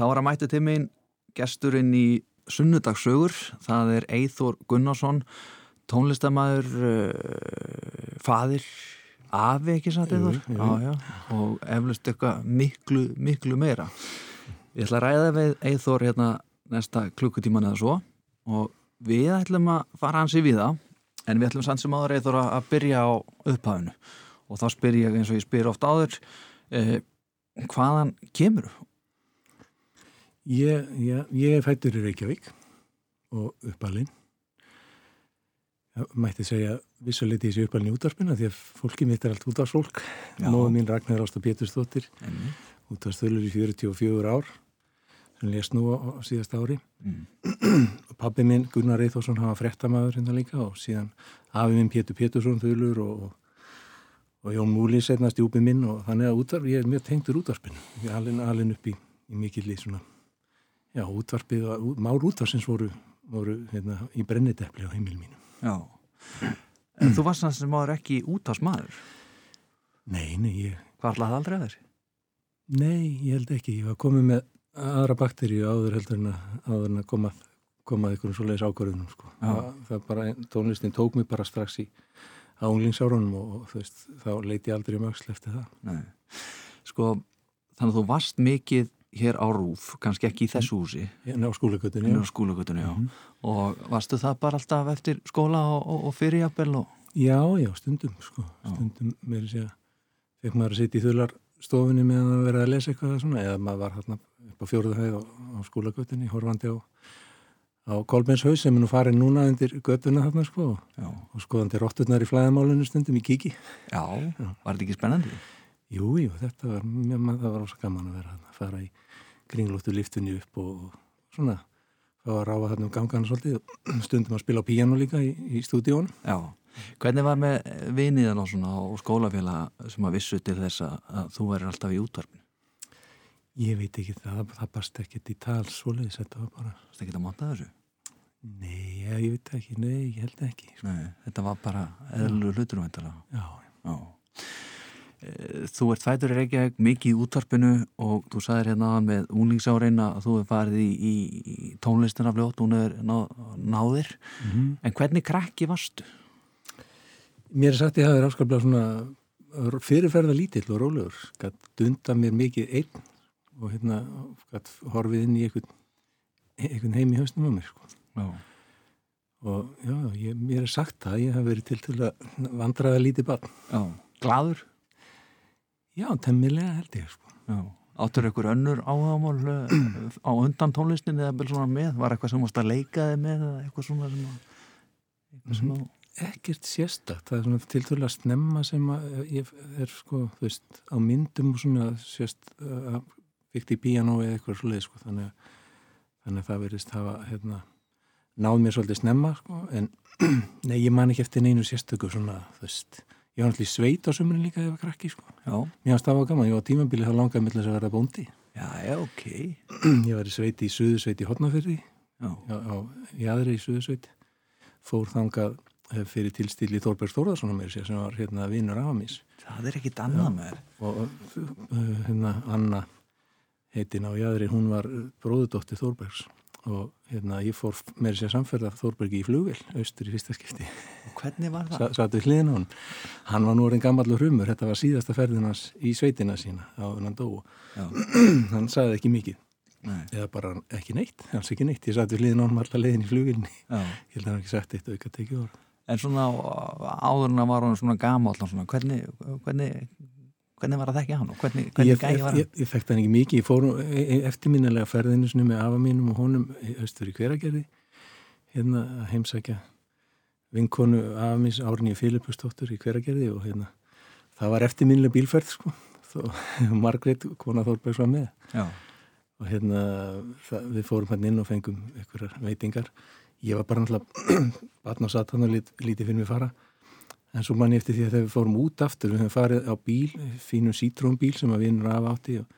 þá var að mæta til mín gesturinn í Sunnudagssögur, það er Eithor Gunnarsson, tónlistamæður, uh, fadir, afi ekki satt Eithor? Og eflust eitthvað miklu, miklu meira. Ég ætla að ræða við Eithor hérna næsta klukkutíman eða svo og við ætlum að fara hans í viða en við ætlum samt sem áður Eithor að byrja á upphafinu og þá spyr ég eins og ég spyr oft áður eh, hvaðan kemur Ég, ég, ég er fættur í Reykjavík og uppalinn. Mætti segja vissuleiti í þessu uppalinn í útvarpina því að fólki mitt er allt útvarsfólk. Já. Móðu mín Ragnar Ásta Pétursdóttir, Enni. útvarsþölur í 44 ár, sem lést nú á, á síðasta ári. Mm. Pabbi minn Gunnar Eithórsson hafa frettamæður hérna líka og síðan afi minn Pétur Pétursson þölur og, og Jón Múli setnast í úpi minn og þannig að útvarp, ég er mjög tengdur útvarpinu. Ég er alveg, upp í, í mikill í svona, já, útvarpið mál útvarsins voru, voru hérna, í brennidepli á heimil mínu. Já. En þú varst sem áður ekki út ás maður. Nei, nei, ég, Hvað það aldrei að þessi? nei, ég held ekki. Ég var komið með aðra bakteríu áður heldur en að, að koma, komað einhverjum svoleiðis ákvörðunum, sko. Já. Það, bara, tónlistin tók mig bara strax í á unglingsárunum og, þú veist, þá leiti ég aldrei um öxl eftir það. Nei. Sko, þannig að þú varst mikið hér á Rúf, kannski ekki í þessu húsi, Hérna á skólagötunni, já. Mhm. Og varstu það bara alltaf eftir skóla og, og, og fyrirjafbel og... Já, já, stundum, sko. Já. Stundum, með þess að fekk maður að sitja í þularstofunni meðan að vera að lesa eitthvað svona, eða maður var hérna upp á fjóruðu hæð á, á skólagötunni, horfandi á, á Kolbenshaus sem er nú farin núna undir götuna þarna, sko, og skoðandi rótturnar í flæðamálinu stundum í kíki. Já, Já. var þetta ekki spennandi? Jú, jú, þetta var, mjög, það var gaman að vera þarna, fara í kringlóttu liftunni upp og svona, fá að ráfa þarna um gangan svolítið, og stundum að spila á píano líka í, í stúdíónu. Já. Hvernig var með viniðan og svona og skólafélag sem að vissu til þess að, þú væri alltaf í útvarpinu? Ég veit ekki það, það barst ekkert í tal svoleiðis, þetta var bara, Það ekki að monta þessu? nei, ég, ég veit ekki, nei, ég held ekki. sko. Nei, þetta var bara eðlur hlutur væntalega. Já, Já. Eh, Þú ert fætur í Reykjavík mikið í útvarpinu og þú sagðir hérna áðan með úlingsárein að þú er farið í, í, tónlistina fljótt, hún er ná, náðir. Mhm. En hvernig krakki varstu? mér er sagt ég hafi ráskaplega svona fyrirferða lítill og rólegur, gætt dunda mér mikið einn og hérna gætt horfið inn í einhvern, einhvern heim í hausnum á mér, sko. Já. Og já, ég, mér er sagt það, ég haf verið til til að vandraða lítið barn. Já. Glaður? Já, temmilega held ég, sko. Áttur ykkur önnur áhagamál eh, á undan tónlistin eða vel svona með? Var eitthvað sem varst að leika þig með eða eitthvað svona sem að... Sem að... Ekkert sérstakt, það er svona til til að snemma sem að ég er sko, þú veist, á myndum og svona sérst að fyrkt í píanó eða eitthvað svoleið, sko, þannig að, þannig að það verðist hafa, hérna, náð mér svolítið snemma, sko, en nei, ég man ekki eftir neinu sérstöku svona, þú veist, ég var náttúrulega í sveit á sömurinn líka þegar ég var krakki, sko. Mér það var gaman, ég var á tímabili þá langaði millir þess að vera bóndi. Já, já, ok. Ég var í sveit í Suðusveit í Hortnafyrði, Já. á, á Jæðri í Suðusveit, fór þangað eh, fyrir tilstíli Þorberg Þórðarsson mér sér sem var hérna vinnur af mis Það er ekkit annað með og uh, hérna Anna heitin á Jæðri, hún var bróðudótti Þorbergs og hérna ég fór mér sér samferða Þorbergi í flugvel, austur í fyrsta skipti. Og hvernig var það? Sa, satt við hliðin á hann hann var nú orðin gammallur humur, þetta var síðasta ferðin hans í sveitina sína á hann dó hann sagði ekki mikið. Nei. eða bara ekki neitt, alls ekki neitt. Ég satt við hliðin á hann allar leiðin í flugvilni Já. ég held að hann ekki sagt eitt auka tekið orð. En svona áður en að var hann svona og svona, hvernig, hvernig, hvernig var að þekka hann og hvernig, hvernig ég, gæði ég, var hann? ég, ég þekkti hann ekki mikið. Ég fór e- e- eftirminnilega ferðinu með afa mínum og honum austur í hveragerði hérna að heimsækja vinkonu afa míns Árni Filipustóttur í hveragerði og hérna það var eftirminnilega bílferð sko. Þó, Margrét, kona Þorbergs var með. Já. og hérna það, við fórum hann inn og fengum einhverjar veitingar. Ég var bara náttúrulega batn og satt hann og lít, lítið fyrir mig fara en svo mann eftir því að þegar við fórum út aftur við höfum farið á bíl, fínum sítrónbíl sem að vinnur af átti og,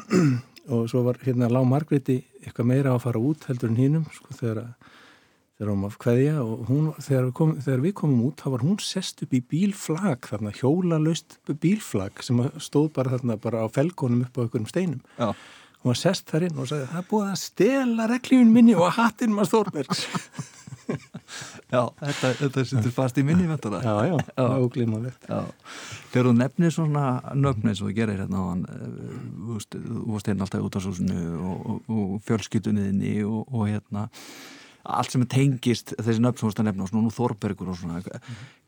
og svo var hérna lág Margréti eitthvað meira á að fara út heldur en hinnum sko þegar að þegar hún var kveðja og hún, þegar, við kom, þegar við komum út þá var hún sest upp í bílflag þarna hjólalöst bílflag sem stóð bara þarna bara á felgónum upp á einhverjum steinum Já. hún var sest þar inn og sagði það búið að stela reglífin minni og hattinn maður Þórbergs Já, þetta, þetta sittur fast í minni vendara. Já, já, Já, þegar þú nefnir svona nöfni eins og þú gerir hérna á hann þú veist, þú varst hérna alltaf út á súsinu og, og, og fjölskytuniðinni og, og hérna allt sem er tengist þessi nöfn sem þú veist að nefna og svona nú Þorbergur og svona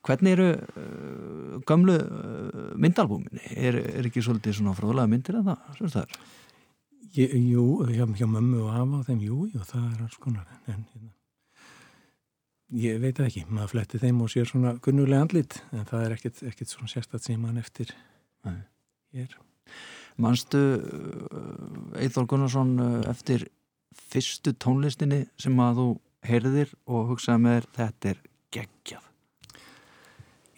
hvernig eru uh, gamlu uh, myndalbúminni er, er ekki svolítið svona fróðlega myndir en það, sem það er? Ég, jú, hjá, hjá mömmu og afa og þeim, jú, jú, það er alls konar en hérna ég veit ekki, maður fletti þeim og sér svona kunnulega andlit, en það er ekkit, ekkit svona sérstatt sem mann eftir Nei. er. Manstu Eithor Gunnarsson uh, eftir fyrstu tónlistinni sem að þú heyrðir og hugsaði með þér þetta er geggjað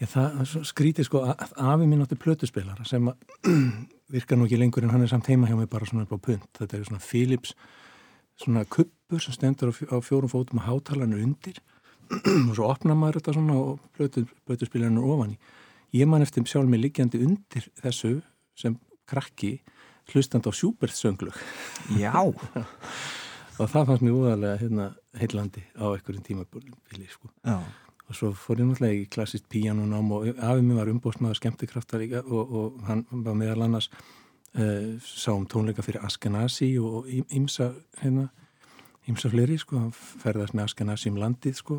Já, það er svo skrítið sko að afi minn átti plötuspilara sem að virka nú ekki lengur en hann er samt heima hjá mig bara svona upp á punt. Þetta er svona Philips svona kuppur sem stendur á, fjó, á fjórum fótum og hátalarnu undir og svo opnar maður þetta svona og plötu, plötuspilarnu ofan í. Ég man eftir sjálf mig liggjandi undir þessu sem krakki hlustand á sjúbertsönglug. Já! og það fannst mér úðarlega hérna heillandi á einhverjum tímabili sko. Já og svo fór ég náttúrulega í klassist píjanunám og afið mér var umbóstmaður skemmtikraftar og, og hann var meðal annars uh, sá um tónleika fyrir Askenasi og ímsa hérna, ímsa fleiri sko, ferðast með Askenasi um landið sko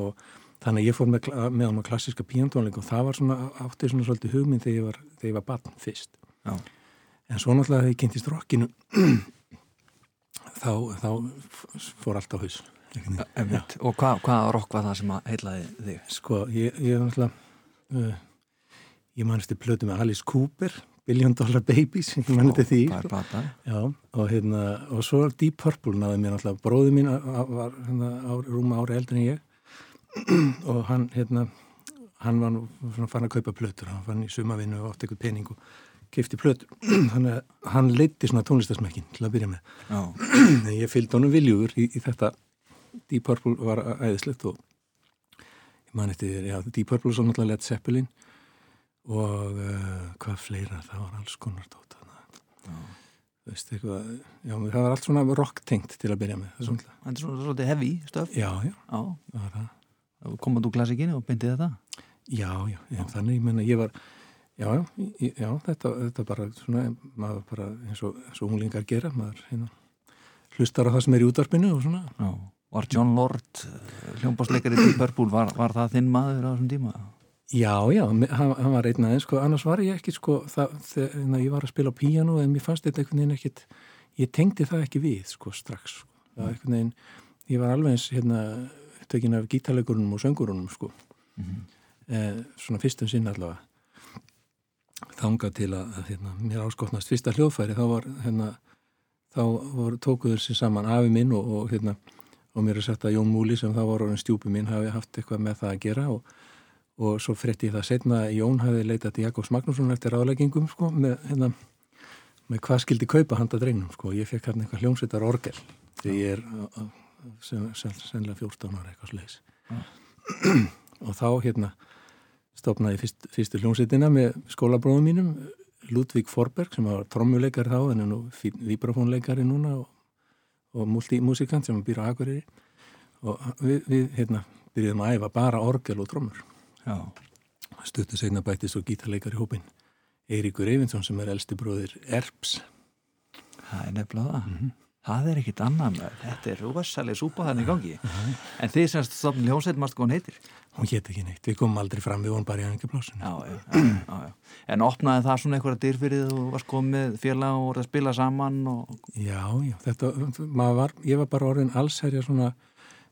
og þannig að ég fór með, með hann á klassiska píjantónleika og það var svona áttið svona svolítið hugminn þegar ég var, þegar ég var barn fyrst Já. en svo náttúrulega þegar ég kynntist rockinu þá, þá fór allt á haus. Og hva rock var það sem heilaði þig? Sko, ég, ég náttúrulega uh, ég mannst í plötu með Alice Cooper Billion Dollar Babies ég mannst í því. Sko. Já, og, hérna, og svo Deep Purple náði mér náttúrulega. Bróði mín var hérna, á, rúma ári eldur en ég. Og hann hérna, hann var svona fann að kaupa plötur. Hann fann í sumavinnu og átt eitthvað pening og kefti plötur. Þannig að hann leiti svona tónlistasmekkin til að byrja með. Ég fylgd honum viljugur í, í þetta. Deep Purple var æðislegt og ég man eftir, já, Deep Purple og svo náttúrulega Led Zeppelin og uh, hvað fleira, það var alls konar tóta veist eitthvað? Já, það var allt svona rock-tengt til að byrja með Það er svona svolítið heavy stöf Já, já, já. það það. Komað þú klassikinu og byndið þetta? Já, já, já. þannig, ég menna, ég var já, já, já þetta, þetta bara svona, maður bara eins og, eins og unglingar gera, maður hérna, hlustar á það sem er í útvarpinu og svona. Já. Var John Lord hljómbásleikari til Purple, var, var það þinn maður á þessum tíma? Já, já, hann, var einn aðeins, sko, annars var ég ekki, sko, það, þegar ég var að spila á píjanu en mér fannst þetta einhvern veginn ekkit, ég tengdi það ekki við, sko, strax, sko. það var einhvern veginn, ég var alveg eins, hérna, tökinn af gítalegurunum og söngurunum, sko, mm -hmm. eh, svona fyrstum sinn allavega, þanga til að, hérna, mér áskotnast fyrsta hljóðfæri, þá var, hérna, þá voru, tókuður sér saman afi minn og, og hérna, og mér er sagt að Jón Múli sem þá voru orðin stjúpi minn hafi haft eitthvað með það að gera og, og svo frétti ég það setna að Jón hafi leitað til Jakobs Magnússon eftir ráðleggingum sko, með, hérna, með hvað skildi kaupa handa dreinum sko. ég fekk hérna eitthvað hljómsveitar orgel því ég er sen, sen, senlega 14 ára eitthvað sliðis og þá hérna stopnaði fyrst, fyrstu hljómsveitina með skólabróðum mínum Ludvík Forberg sem var trommuleikari þá en er nú vibrafónleikari núna og og multimúsikant sem býr á Akureyri. Og við, við hérna, byrjuðum að æfa bara orgel og trommur stuttu segna bættist og gítarleikar í hópin Eiríkur Eyvinsson sem er elsti bróðir Erps. Það er nefnilega það. Mm -hmm. Það er ekkit annað með þetta er rosalega súpa þannig gangi uh -huh. en þið semst stofnum hljómsveit marst hvað hún heitir? Hún hétt ekki neitt, við komum aldrei fram við vorum bara í aðeingaplásun En opnaði það svona einhverja dyrfyrið og varst komið félag og voruð að spila saman og... Já, já, þetta var, ég var bara orðin allsherja svona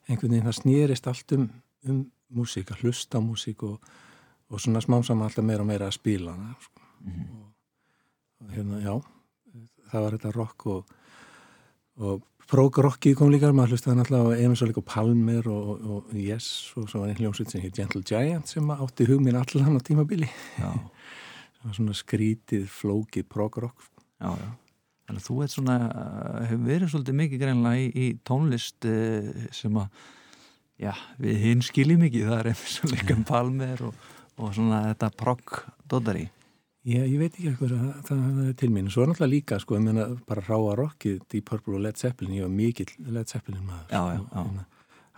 einhvern veginn, það snýrist allt um, um músík, að hlusta músík og, og svona smám saman alltaf meira og meira að spila sko. mm -hmm. og, og hérna, já það var þetta rock og og prog-rocki kom líka, maður hlustaði náttúrulega á Emerson og Palmer og, og Yes og svo var einn hljómsveit sem heit Gentle Giant sem átti hugminn allan á tímabili svona skrítið, flókið prog-rock Já, já, þannig að þú svona hefur verið svolítið mikið greinlega í, í tónlist sem að já, við hinn skiljum ekki það er Emerson og Palmer og, og svona þetta prog-dóttari Já, ég veit ekki eitthvað að það, það er til mín. Svo er náttúrulega líka, sko, meina, bara ráa rockið, Deep Purple og Led Zeppelin, ég var mikill Led Zeppelin maður. Já, já, sko, já. hérna,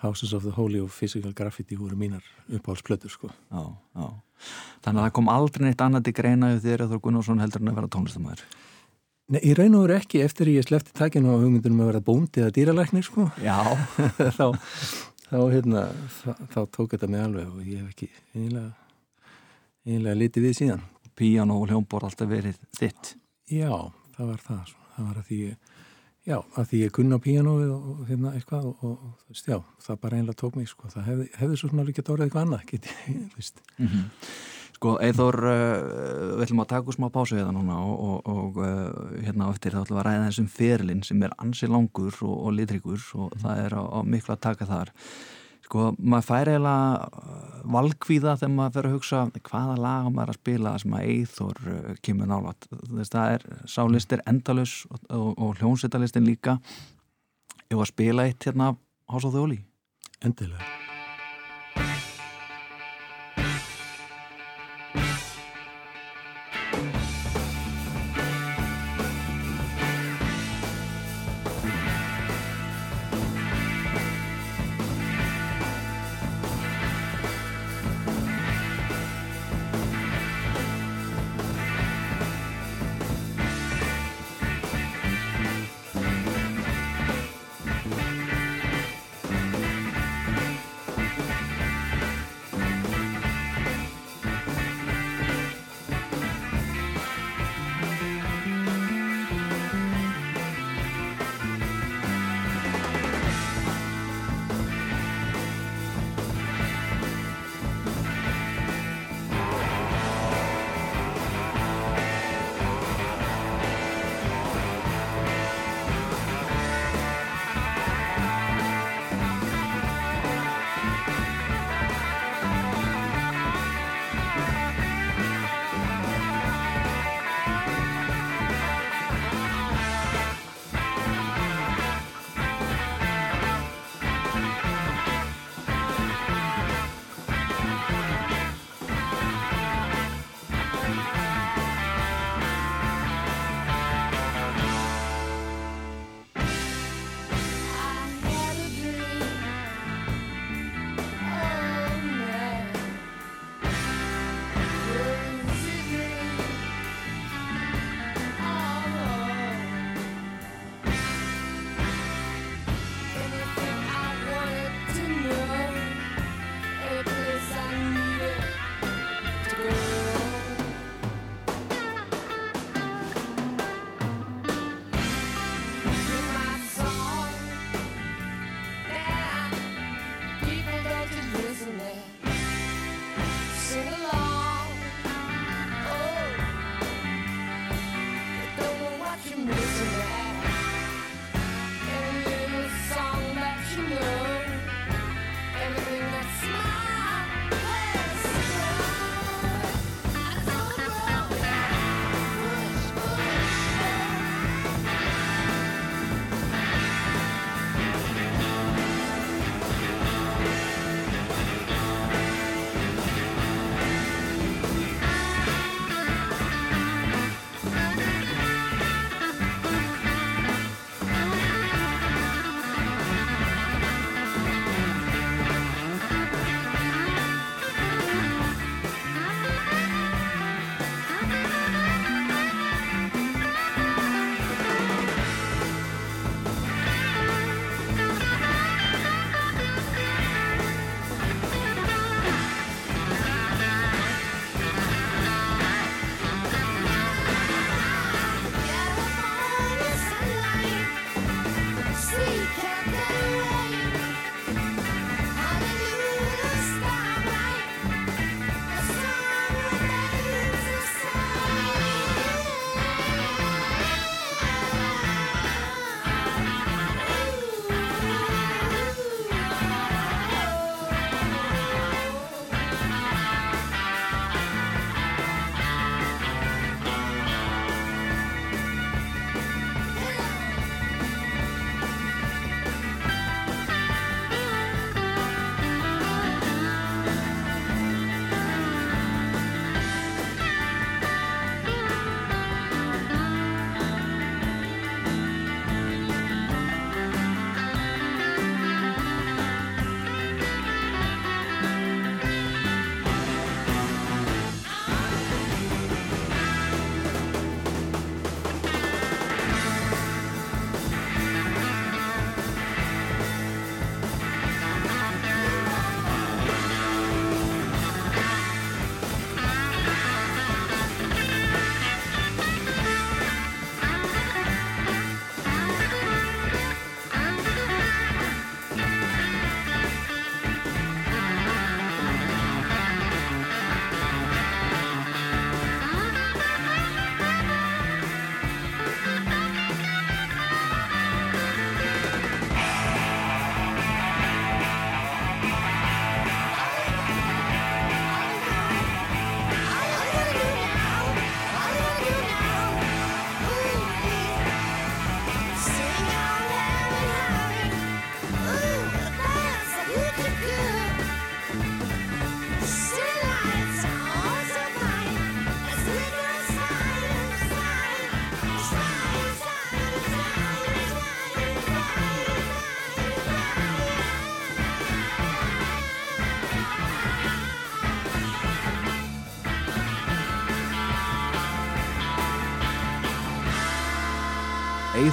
Houses of the Holy og Physical Graffiti voru mínar uppáhaldsplötur, sko. Já, já. Þannig að það kom aldrei neitt annað til greina við þér Eithor Gunnarsson heldur en að vera tónlistamæður. Nei, ég raun og veru ekki eftir ég slefti takinu á hugmyndunum að vera bóndi eða dýralæknir, sko. Já, þá, þá, hérna, þá, þá tók þetta mig alveg og ég hef ekki eiginlega, eiginlega litið við síðan. píano og hljómbor alltaf verið þitt. Já, það var það. Svo. Það var að því ég, já, að því ég kunna píanóið og, og hérna eitthvað og, og, þú veist, já, það bara einlega tók mig, sko. Það hefði, hefði svo svona líka dórið eitthvað annað, geti, þú veist. Sko, Eithor, uh, við ætlum að taka úr smá pásu hérna núna og, og, og uh, hérna á eftir þá ætlum við að ræða þessum ferlinn sem er ansi langur og, og litrikur og það er á, á miklu að taka þar. Sko, maður fær eiginlega valkvíða þegar maður fer að hugsa hvaða lag á maður að spila sem að Eithor uh, kemur nálat. Þess, það er sálistir endalus og, og, og hljónsettalistin líka. Ef að spila eitt hérna of the Holy. Endilega.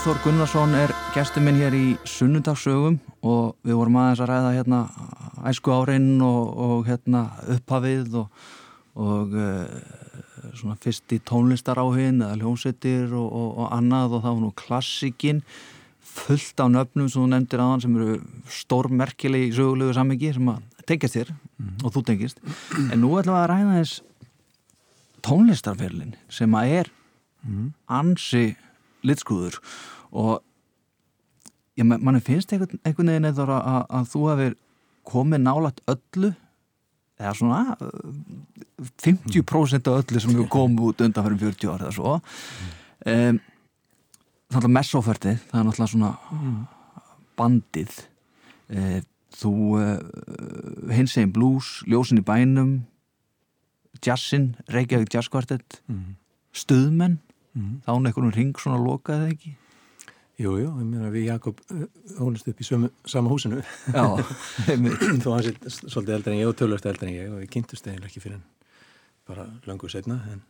Eithor Gunnarsson er gestur minn hér í sunnundagsögum og við vorum aðeins að ræða hérna æsku árein og, og hérna upphafið og, og uh, svona fyrst í tónlistar áhinn eða hljómsettir og, og annað og var nú klassikin fullt af nöfnum sem þú nefndir aðan sem eru stórmerkili í sögulegu sammingi sem að tengist þér mm. og þú tengist en nú ætlum við að ræða þess tónlistarferlin sem að er mm. ansi litskúður. Og ég, mann finnst einhvern, einhvern veginn eða að, að, þú hefur komið nálagt öllu eða svona 50% af öllu sem hefur komið út undan fyrir 40 ára eða svo. Um, þannig að messoferti það er náttúrulega svona bandið. Um, þú uh, hins eginn blues, ljósin í bænum jazzin, Reykjavík Jazz Quartet mm. stuðmenn mm. þá er einhvern ring svona lokaði ekki Jújú, jú, ég meina við Jakob hólist upp í sömu, sama húsinu Já, þó hans er svolítið eldri en ég og tölvöld eldri en ég og við kynntumst eiginlega ekki fyrir bara langur setna en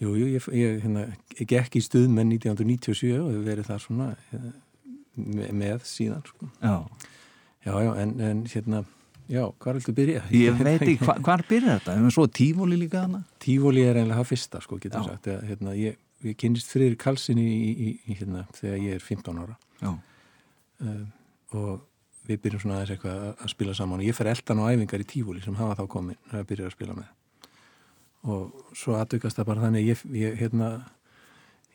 jújú, jú, ég, ég, hérna, ég gekk í stuðmenn 1997 og hefur verið þar svona hérna, með síðan sko. Já Já, já, en, en hérna, já, hvað er alltaf byrjað? Ég veit ekki, hva, hvað er byrjað þetta? En svo tífóli líka hana? Tífóli er einlega það fyrsta, sko, getur sagt. Eða, hérna, ég, ég kynist friður Karlsson í, í, í, hérna, þegar ég er 15 ára. Um, og við byrjum svona aðeins eitthvað að spila saman og ég fer eldan á æfingar í tífóli sem hafa þá komin að byrja að spila með. Og svo aðdugast það bara þannig, ég, ég hérna,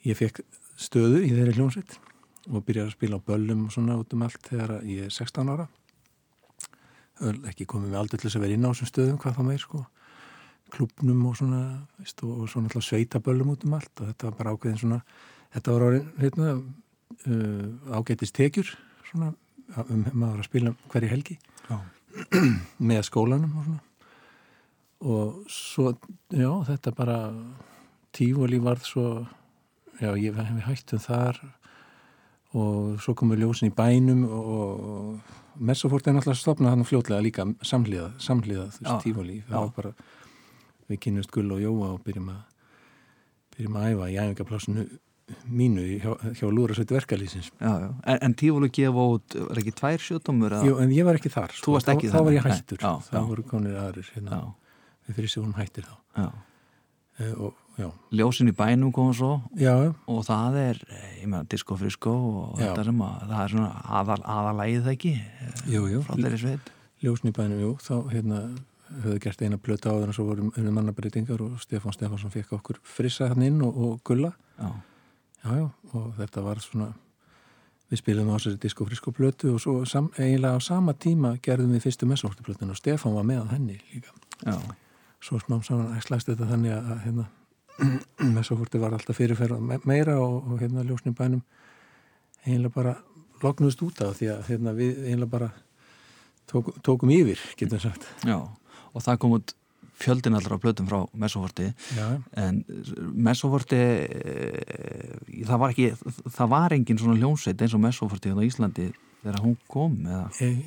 ég fekk stöðu í þeirri hljómsveit og byrjaði að spila á böllum og svona út um allt þegar ég er 16 ára ekki komið með aldrei til þess að vera inn á þessum stöðum hvað það meir sko klubnum og svona veist, og, svona alltaf sveita böllum út um allt og þetta var bara ágæðin svona þetta var áriðin hérna, uh, ágætist tekjur svona um maður að spila hverju helgi já. með skólanum og svona. Og svo, já, þetta bara tífóli varð svo já, ég hef hættum þar og svo komur ljósin í bænum og Messofort er náttúrulega stopnað hann fljótlega líka samhliða, samhliða þú veist, tífóli það var bara, við kynast Gull og Jóa og byrjum að byrjum að æfa í æfingaplásinu mínu hjá, hjá Lúrasveit verkalýsins en, en tífóli gefa út, var ekki tvær sjóttumur? Jú, en ég var ekki þar sko. Þá, þá var ég hættur, já, þá já. voru konir aðrir hérna, við fyrir sig hún hættir þá. Já. Uh, og ljósin í bænum koma svo. Já. og það er, ég meina, disco frisko og þetta sem að, það er svona aðal, aðalægið það ekki? Jú, jú. frá þeirri sveit. Ljósin í bænum, jú, þá hérna höfðu gert eina blöta áður en svo vorum við mannabreitingar og Stefán Stefánsson fekk okkur frissa hann inn og, og gulla. Já, já, og þetta var svona við spilum á þessari disco frisko blötu og svo sam, eiginlega á sama tíma gerðum við fyrstu messortublötun og Stefán var með henni líka. Já. Svo smám saman æslaðist þetta þannig að hérna, messafórti var alltaf fyrirferða meira og, og hérna ljósnum bænum eiginlega bara loknuðist út af því að hérna, við eiginlega bara tók, tókum yfir, getur við sagt. Já, og það kom út fjöldin allra blötum frá Messoforti en Messoforti það var ekki það var engin svona hljómsveit eins og Messoforti á Íslandi þegar hún kom eða?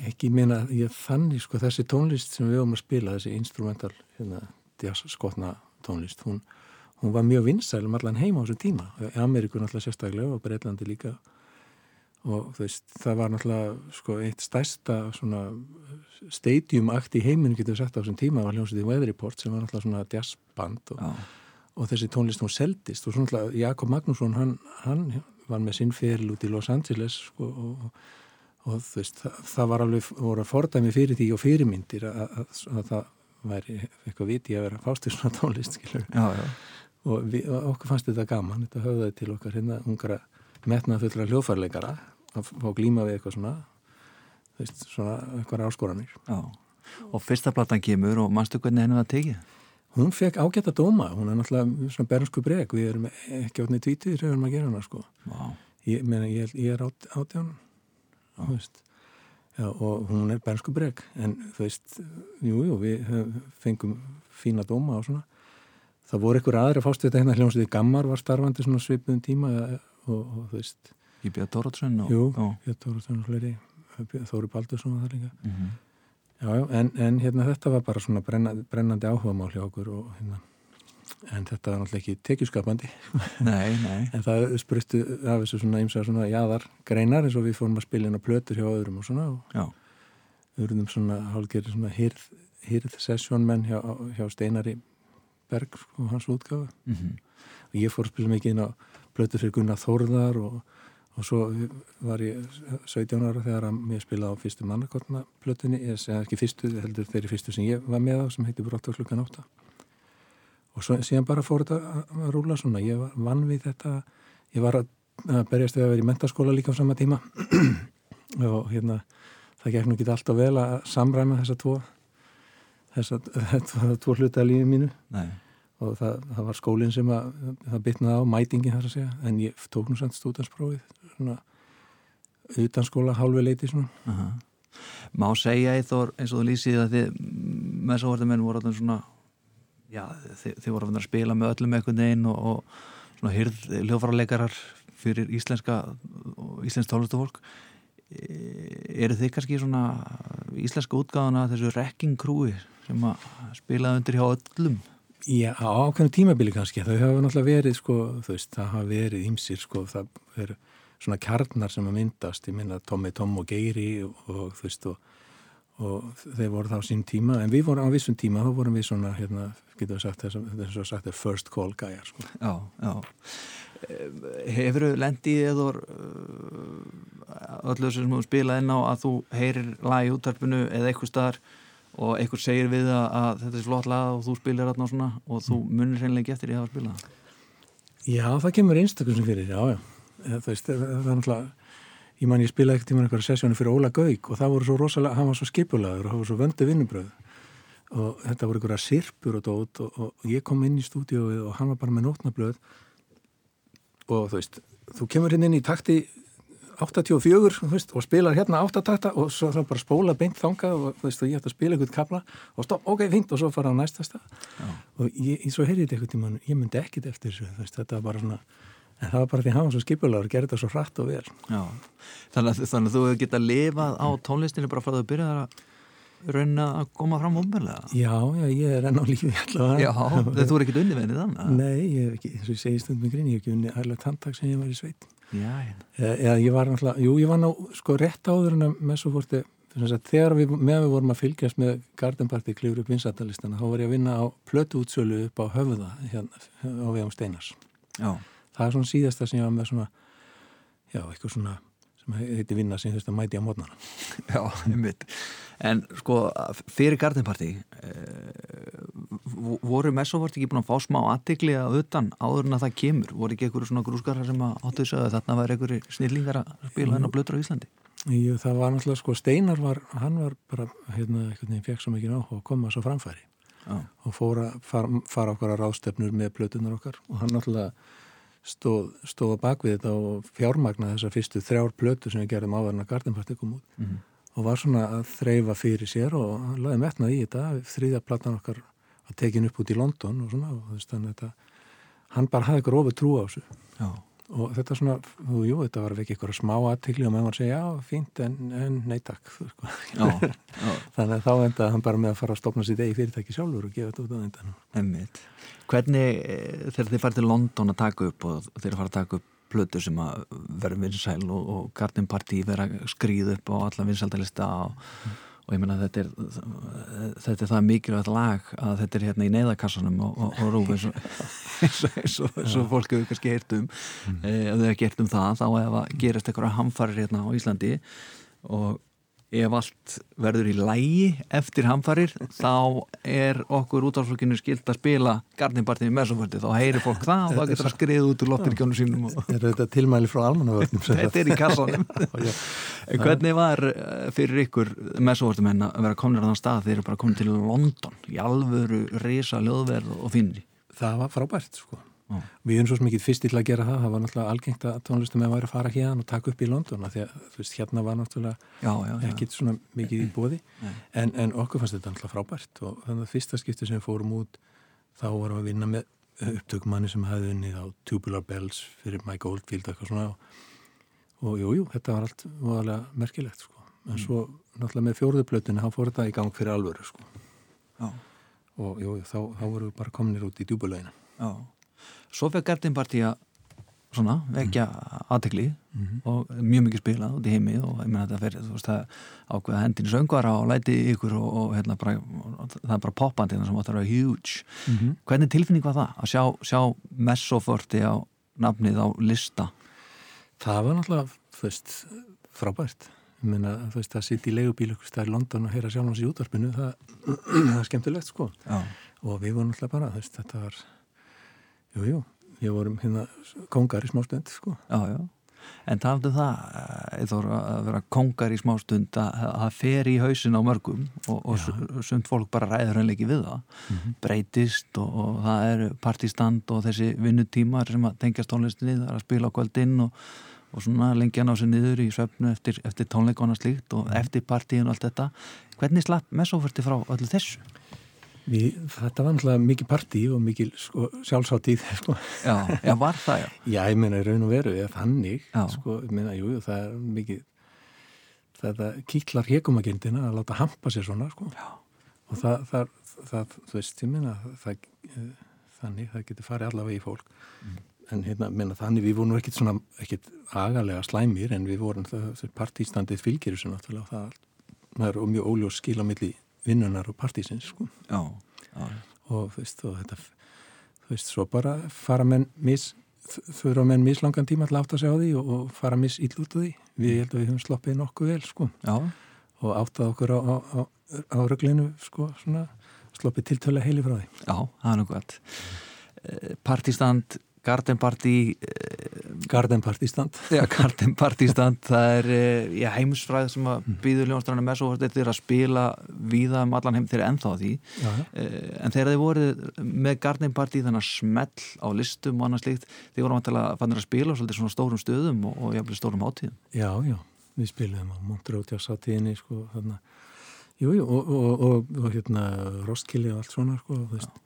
Ekki meina, ég þannig sko þessi tónlist sem við höfum að spila þessi instrumental hérna, skotna tónlist hún hún var mjög vinsælum allan heima á þessum tíma. Í Ameríku náttúrulega sérstaklega og Breitlandi líka og veist, það var náttúrulega sko, eitt stærsta stadiumakt í heiminu getur sagt á þessum tíma var hljómsveit í Weather Report sem var náttúrulega svona jazzband og, og þessi tónlist hún seldist. Og svona Jakob Magnússon hann, hann var með sinn feril út í Los Angeles sko, og, og veist, það, það var alveg voru að fordæmi fyrir því og fyrirmyndir að, að, að, að það væri eitthvað viti að vera fástur svona tónlist já, já. Og við, okkur fannst þetta gaman þetta höfðaði til okkar hérna ungra metnað fullra hljófarleikara að fá glíma við eitthvað svona veist, svona eitthvað áskoranir Já. og fyrsta platan kemur og mannstu hvernig henni það tekið? Hún fekk ágætt að dóma, hún er náttúrulega svona bernsku breg, við erum ekki átnið tvítið þegar við erum að gera hana sko wow. ég, mena, ég, ég er át, átján Já, og hún er bernsku breg en þú veist, jújú, jú, við fengum fína dóma og svona það voru einhver aðri að fást þetta hérna hljómsveiði Gammar var starfandi svona svipum tíma og, og þú veist. Í Björn Tóratsson Jú, Björn Tóratsson og fleiri. Þóri Baldursson og það líka. Mm -hmm. Já, já, en, en hérna þetta var bara svona brennandi, brennandi áhuga mál hjá okkur og hérna. En þetta var náttúrulega ekki tekjuskapandi. Nei, nei. En það sprustu af þessu svona ymsa svona jaðar greinar eins og við fórum að spila inn á plötur hjá öðrum og svona og verðum svona hálfgerði svona hirð, hirð sessjónmenn hjá, hjá Steinari Berg og hans útgáfu. Mhm, og ég fór að spila mikið inn á plötur fyrir Gunnar Þórðar og, og svo var ég 17 ára þegar að mér spilaði á fyrstu mannakotna plötunni, ég segja ekki fyrstu heldur þeirri fyrstu sem ég var með á sem heiti Brottar klukkan 8 og svo, síðan bara fór þetta að, rúla svona. Ég var vann við þetta. Ég var að, að berjast við að vera í mentaskóla líka á sama tíma. Og hérna það gekk nú ekki alltaf vel að samræma þessa tvo þessa, tvo hluta lífið mínu. Nei og það, það var skólinn sem að, það bytnaði á mætingi þar að segja. En ég tók nú samt stúdansprófið svona utan skóla hálfi leiti svona. Aha. Má segja Eithor eins og þú lýsið að þið með svo verðum voru þarna svona já, þið, þið voru að spila með öllum einhvern veginn og, og svona hyrð hljófarleikarar fyrir íslenska og íslensk tólestufólk eru þið kannski svona íslenska útgáðana þessu wrecking crewi sem að spilaði undir hjá öllum Já, á ákveðinu tímabili kannski. Þau hafa náttúrulega verið sko, þú veist, það hafa verið ímsir sko, það eru svona kjarnar sem að myndast, ég minna Tommi, Tom og Geiri og, og þú veist og, og þeir voru þá sín tíma. En við vorum á vissum tíma, þá vorum við svona hérna, getur við sagt þess að sagt er first call gæjar sko. Já, já. Hefur þú lendið eða öllu sem þú spilaði inn á að þú heyrir lag í úttarpinu eða eitthvað staðar og eitthvað segir við að, að þetta er flott lag og þú spilir þarna og svona og þú munir hreinlega ekki eftir að hafa spilað Já, það kemur einstaklega sem fyrir, já, já. Það, veist, það er náttúrulega ég man ég spilaði ekkert tíma einhverja sessjónu fyrir Óla Gauk og það voru svo rosalega, hann var svo skipulaður og hann var svo vöndu vinnubröð og þetta voru einhverja sirpur og dót og, og, ég kom inn í stúdíóið og hann var bara með nótnablöð. Og þú veist, þú kemur hérna inn í takti 84 veist, og spilar hérna 8 takta og svo þá bara spóla beint þangað og veist, ég ætti að spila einhvern kapla og stopp, ok, fint, og svo fara á næsta stað. Já. og ég, svo heyrði þetta eitthvað tíma ég myndi ekkit eftir þessu, veist, þetta var bara svona en það var bara því að hann svo skipulegur og gerði þetta svo hratt og vel. Já, þannig að, þannig að þú getað lifað á tónlistinu bara frá því að byrja þar að rauna að koma fram umverlega Já, já, ég er enn á lífi allavega. Já, þú er ekkit unni venið þannig Nei, ég hef ekki, eins og ég segi stundum í grín ég hef ekki unni ærlega tantak sem ég var í sveit Já, hérna. eða, eða ég var náttúrulega, jú, ég var ná sko rétt áður en að fórti þegar við, með við vorum að fylgjast með Garden Party klifur upp vinsættalistana þá var ég að vinna á plötu útsölu upp á höfða hérna á vegum Steinars. Já, það er svona síðasta sem ég var með svona já, eitthvað svona sem heiti vinna sem þú veist að mæti á mótnana já, einmitt. En sko, fyrir Garden Party eh, voru Messovart ekki búin að fá smá aðtikli að utan áður en að það kemur? Voru ekki einhverju svona grúskarar sem að áttu þess að þarna var einhverju snillingar að spila henn á blötur á Íslandi? Jú, það var náttúrulega sko Steinar var, hann var bara hérna eitthvað nefn fekk svo mikið á og koma svo framfæri. Já, og fóra, fara, fara okkar að rástefnur með plötunar okkar. Og hann náttúrulega stóð, stóð á bakvið þetta og fjármagna þessar fyrstu þrjár plötu sem við gerðum áverðin að Gardenparti kom út. Mhm. og var svona að þreyfa fyrir sér og hann laði metnað í þetta þriðja platan okkar að tekin upp út í London og svona og þú að þetta hann bara hafði ofur trú á þessu. Já, og þetta svona, jú, jú þetta var ekki ykkur smá aðtikli og með hann segja, já, fínt en, en nei takk. Þú, sko. já, já. Þannig að þá endaði hann bara með að fara að stopna sitt eigi fyrirtæki sjálfur og gefa þetta út á endan. Hvernig eh, þegar þið farið til London að taka upp og þeir fara að taka upp plötu sem að verður vinsæl og, og Garden Party vera skrýð upp á alla vinsældalista og, og ég menna þetta er þetta er það mikilvægt lag að þetta er hérna í neyðakassanum og, og, og rúf eins og, eins og, eins og, eins og fólk hefur kannski heyrt um mm. ef þau hefur gert um það þá ef að gerast eitthvað hamfarir hérna á Íslandi og ef allt verður í lægi eftir hamfarir þá er okkur útálflokinu skilt að spila Garninbartið í mesoföldi, þá heyrir fólk það og það getur að skriða út úr loftirkjónu sínum og Er þetta tilmæli frá almannavörnum? þetta er í kassanum. En hvernig var eh, fyrir ykkur mesoföldum en að vera komin á þann stað þeir eru bara komin til London í alvöru risa löðverð og finni Það var frábært sko Já. Við erum svo mikið fyrst til að gera það. Það var náttúrulega algengt að tónlistum að væri að fara hérna og taka upp í London af því að þú veist hérna var náttúrulega ekkit svona mikið í bóði en, en okkur fannst þetta náttúrulega frábært og þannig að fyrsta skipti sem fórum út þá varum við að vinna með upptökumanni sem hafði unnið á Tubular Bells fyrir Mike Oldfield eitthvað svona og, og jú, jú, þetta var allt voðalega merkilegt sko. En svo náttúrulega með fjóruðuplötunni þá fór þetta í gang fyrir alvöru sko. Og jú, þá, þá voru við bara kominir út í djúbulögina Já. Svo fekk Gardin Party að svona, vekja mm. aðtekli -hmm. og mjög mikið spilað út í heimi og ég meina þetta fyrir, þú veist það ákveða hendin söngvara og læti ykkur og, og hérna bara, það er bara poppandi hérna sem átt að vera huge. Mm -hmm. Hvernig tilfinning var það að sjá, sjá messoförti á nafnið á lista? Það var náttúrulega, þú veist, frábært ég meina, þú veist, að sitja í leigubíl ykkur stær London og heyra sjálf hans í útvarpinu það, það er skemmtilegt, sko Já. og við vorum náttúrulega bara, þú veist, þetta var jú, jú, við vorum hérna kongar í smá stund, sko Já, já. En taldu það, eða að vera kongar í smá stund að það fer í hausin á mörgum og, og sumt fólk bara ræður henni ekki við það, Mhm. breytist og, og það er partistand og þessi vinnutímar sem að tengjast tónlistinni, það er að spila á kvöldinn og, og svona lengja ná sér niður í svefnu eftir, eftir tónleikona slíkt og eftir partíin og allt þetta. Hvernig slapp messoförti frá öllu þessu? Við, þetta var náttúrulega mikið partí og mikið sko, sjálfsáttíð, sko Já, já, var það, já. Já, ég meina í raun og veru, eða þannig, Já. sko, ég meina, jú, það er mikið, þetta kýtlar hekumagindina að láta hampa sér svona, sko. Já. Og það, það, það, þú veist, ég meina, það, eh, þannig, það getur farið allavega í fólk. Mm. En hérna, meina, þannig, við vorum ekkit svona, ekkit agalega slæmir, en við vorum það, það partístandið fylgir þessu náttúrulega það, það er mjög óljós skil á milli vinnunar og partísins, sko. Já, já, og þú veist, og þetta þú veist, svo bara fara menn mis, þurfa menn mislangan tíma til að átta sig á því og, og fara mis ill út úr því. Við ég held að við höfum sloppið nokkuð vel sko. Já, og áttað okkur á, á, á, á röglinu sko svona sloppið tiltölu heili frá því. Já, það er nokkuð allt. Partistand, Garden Party, Garden Party stand Já, Garden Party stand, það er eh, já, heimsfræð sem að býður ljónstrannar með svo þetta er að spila víða um allan heim þeir eru ennþá á því. Já. Eh, en þegar þið voruð með Garden Party þannig að smell á listum og annars líkt þið voru vantilega fannir að spila á svolítið svona stórum stöðum og, og jafnvel stórum átíðum já, já, við spilum á Montreux sátíðinni sko þarna. Jú, jú, og, og, og, hérna Roskilli og allt svona sko þú veist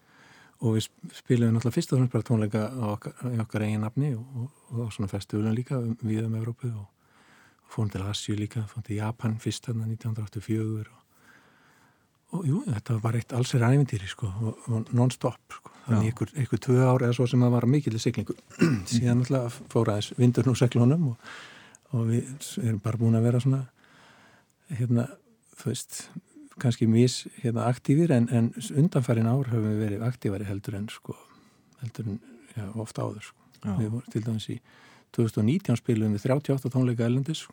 og við spilum náttúrulega fyrst og fremst bara tónleika okkar, í okkar eigin nafni og, og, og svona festivalum líka um, við um Evrópu og, og fórum til Asju líka, fórum til Japan fyrst þarna 1984 og, og jú, þetta var bara eitt allsir æfintýri sko og, og non-stop sko. Þannig ykkur, ykkur tvö ár eða svo sem það var mikill siglingu. Síðan náttúrulega fór aðeins vindur nú seglunum og, og við erum bara búin að vera svona hérna, þú veist kannski mis hérna, aktífir en, en undanfærin ár höfum við verið aktífari heldur en sko, heldur en já, ofta áður sko. Við vorum til dæmis í 2019 spilum við 38 tónleika erlendis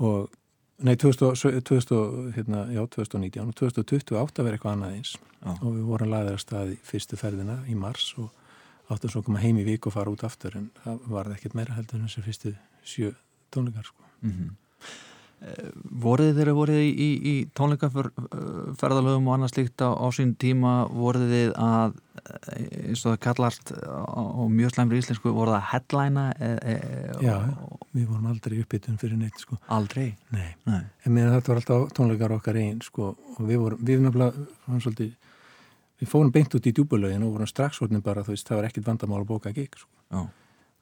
og nei 2000, 2000, hérna, já, 2019 og 2020 átt að vera eitthvað annað eins Já. og við vorum laðið að stað í fyrstu ferðina í mars og áttum svo að koma heim í vik og fara út aftur en það varði ekkert meira heldur en þessi fyrstu sjö tónleikar sko. mm voruð þeirra voruð í, í, í tónleikaferðalögum og annars líkt á, á sín tíma voruð þið að eh, eins og það kallast á, á mjög slæmri íslensku voruð það að headlæna e, e, Já, við vorum aldrei uppbytun fyrir neitt sko. aldrei Nei, Nei. en meðan þetta var alltaf tónleikar okkar einn sko og við vorum, við nefnilega svolítið, við fórum beint út í djúbulögin og vorum strax vortin bara, þú veist, það var ekkit vandamál að bóka gig sko.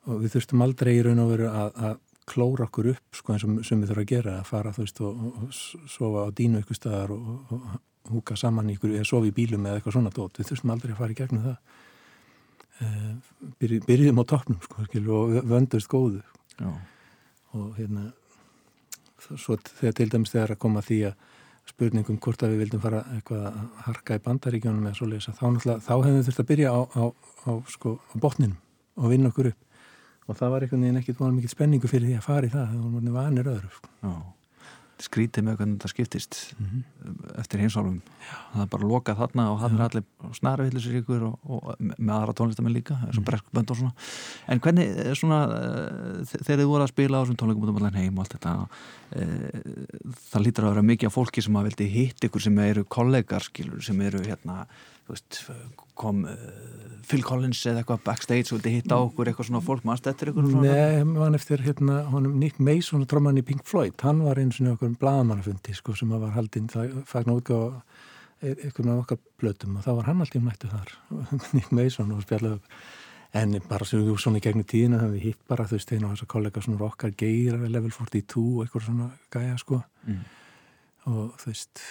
Og við þurftum aldrei í raun og veru að, að klóra okkur upp sko eins og sem við þurfum að gera að fara þú veist og, og, sofa á dínu ykkur staðar og, og, og húka saman ykkur eða sofa í bílum eða eitthvað svona dót. Við þurftum aldrei að fara í gegnum það. Uh, byrj, byrjum á toppnum sko og vöndust góðu. Já. og hérna svo þegar til dæmis þegar að koma því að spurningum hvort að við vildum fara eitthvað að harka í bandaríkjónum eða svo leysa, þá þá hefum við þurft að byrja á, á, á, sko, á botninum og vinna okkur upp og það var einhvern veginn ekkit mikið spenningu fyrir því að fara í það það var vanir öðru sko. Skrítið með hvernig þetta skiptist eftir hinsálfum það er bara lokað þarna og hann er allir snarvillisir ykkur og, og með aðra tónlistamenn líka eins og breskbönd og svona. En hvernig eh, svona eh, þe- þegar þið voru að spila á þessum tónleikum út um allan heim og allt þetta e, það lítur að vera mikið af fólki sem að vildi hitt ykkur sem eru kollegar skilur, sem eru hérna veist, kom uh, Phil Collins eða eitthvað backstage og vildi hitta á okkur eitthvað svona fólk, mannst er eitthvað svona Nei, mann eftir hérna honum Nick Mason tróman í Pink Floyd. Hann var eins og okkur blaðamannafundi sko, sem var haldinn, fagnar útgáð eitthvað með okkar blötum og þá var hann alltaf mættu þar Nick Mason og spjallaði upp. En bara sem við svona í gegnum tíðina það við hitt bara þú veist einu og þessar kollega svona okkar geir level 42 og eitthvað svona gæja sko. Mm. og þú veist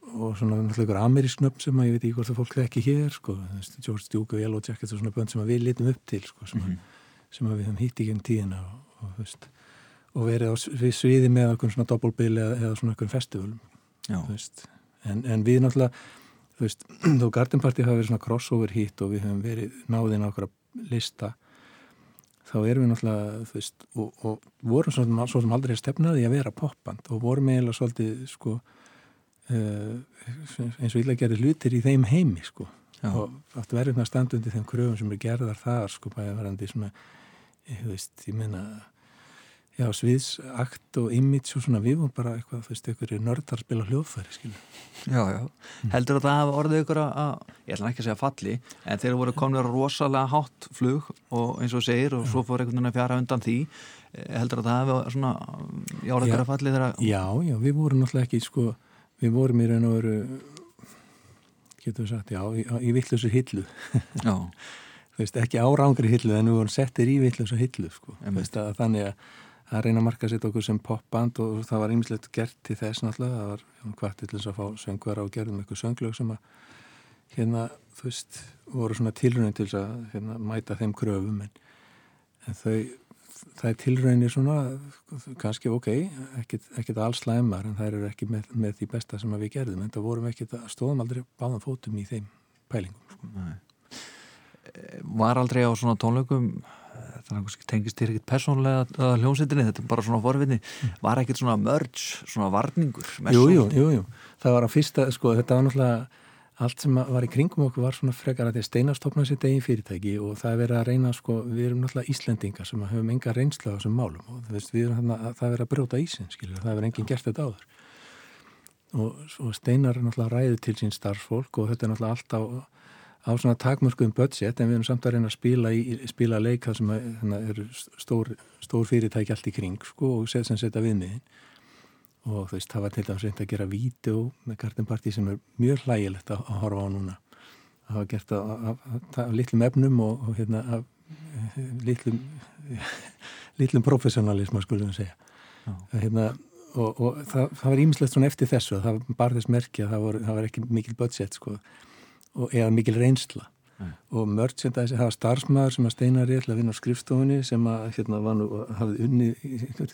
og svona náttúrulega ykkur amerísk nöfn sem að ég veit ekki hvort það fólk þekki hér sko, George Duke og Yellow Jackets og svona bönd sem við litum upp til sko, sem, mm -hmm. sem við hefum hitt í gegn tíðina og, og, veist, og verið á við sviði með okkur svona doppelbili eða, eða svona okkur festivalum en, en við náttúrulega þú veist, þó Garden Party hafa verið svona crossover hit og við hefum verið náðinn á okkur lista þá erum við náttúrulega þú veist, og, og vorum svo sem, svo sem aldrei stefnaði að vera popband og vorum eiginlega svolítið sko eins og illa gerir hlutir í þeim heimi sko Já. og aftur verðum að standa undir þeim kröfum sem er gerðar þar sko bæði verðandi svona ég veist, ég meina já, sviðsakt og image og svona við vorum bara eitthvað, þú veist, einhverju nördar spila hljóðfæri, skilja Já, já, mm. heldur að það hafa orðið ykkur að, ég ætla ekki að segja falli en þeir voru komin að rosalega hátt flug og eins og segir og já. svo fór einhvern veginn að fjara undan því eh, heldur að það hafa svona, já, orðið ykkur að falli þeirra Já, já, við vorum náttúrulega ekki, sko við vorum í raun og veru getur við sagt, já, í, í vittlusur hillu. Já. Veist, ekki árangri hillu en við vorum settir í vittlusur hillu sko. veist, að þannig að að reyna að marka sitt okkur sem popband og það var ýmislegt gert til þess náttúrulega, það var hvað til þess að fá söngvara og gerðum eitthvað sönglög sem að hérna, þú veist, voru svona tilröðin til þess að hérna, mæta þeim kröfum en, en þau það er tilraunir svona kannski ok, ekkert alls slæmar en það eru ekki með, með því besta sem við gerðum en það vorum að stóðum aldrei báðan fótum í þeim pælingum sko. Var aldrei á svona tónleikum það tengist þér ekkert persónlega hljómsveitinni, þetta er bara svona forvinni mm. var ekkert svona mörg, svona varningur Jújú, jú, jú, jú, það var á fyrsta sko, þetta var náttúrulega allt sem var í kringum okkur var svona frekar að því að steinastofna sitt eigin fyrirtæki og það er verið að reyna sko, við erum náttúrulega Íslendingar sem höfum enga reynsla á þessum málum og veist, erum að það er verið að brjóta ísin skilur, það er enginn gert þetta áður. Og, og steinar er náttúrulega ræðið til sín starfsfólk og þetta er náttúrulega allt á, á svona takmörkuðum budget en við erum samt að reyna að spila, í, spila leika sem að, hérna, eru stór, stór fyrirtæki allt í kring sko, og sem setja viðmiðin og þú veist, það var til dæmis reynd að gera vídeo með Garden Party sem er mjög hlægilegt að, að horfa á núna. Það var gert af litlum efnum og, og hérna af litlum litlum professionalism skulum við segja. Hérna, og, og það, það var ímislegt svona eftir þessu að það var þess merkja það, það var ekki mikil budget sko, og, eða mikil reynsla Nei. og merchandise, það var starfsmæður sem að steina rétt að vinna á skrifstofunni sem að hérna var nú, hafði unni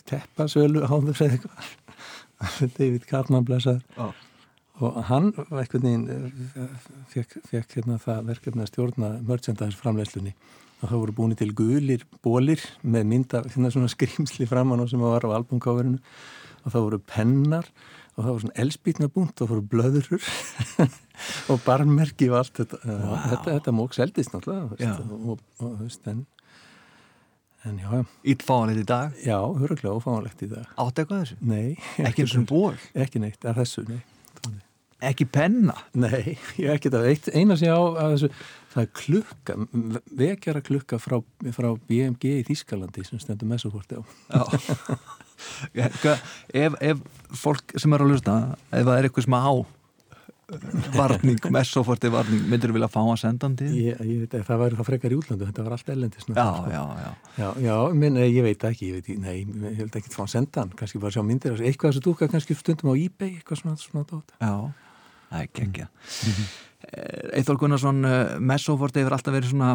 teppasölu á þessu eitthvað David Cartman blessaður oh. og hann eitthvað nýjum fekk, fekk hérna það verkefni að stjórna merchandise framleiðslunni og það voru búin til gulir bólir með mynda hérna svona skrýmsli framann og sem var á albumkáverinu og það voru pennar og það voru svona elspítnabúnt og það voru blöðurur og barnmerki og allt þetta wow. þetta, þetta móks eldist náttúrulega og þú veist en Íllfáanlegt í dag? Já, höruglega ófáanlegt í dag Átt eitthvað þessu? Nei Ekki eins og ból? Ekki neitt, að þessu, nei Ekki penna? Nei, ég ekki það Einar sé á að þessu Það er klukka, vekjara klukka frá, frá BMG í Þískalandi sem stendur mesoforti á ef, ef fólk sem er að lusta ef það er eitthvað sem að á varning, messoforti varning myndur þú vilja fá að senda hann til? Ég, ég veit ekki, það væri það frekar í útlandu þetta var allt ellendis Já, já, já Já, já minn, ég veit ekki, ég veit ekki nei, ég held ekki að fá að senda hann, kannski bara sjá myndir eitthvað sem þú kannski stundum á eBay eitthvað svona, svona dótt Já, það er geggja. Eithor Gunnarsson eh, messoforti hefur alltaf verið svona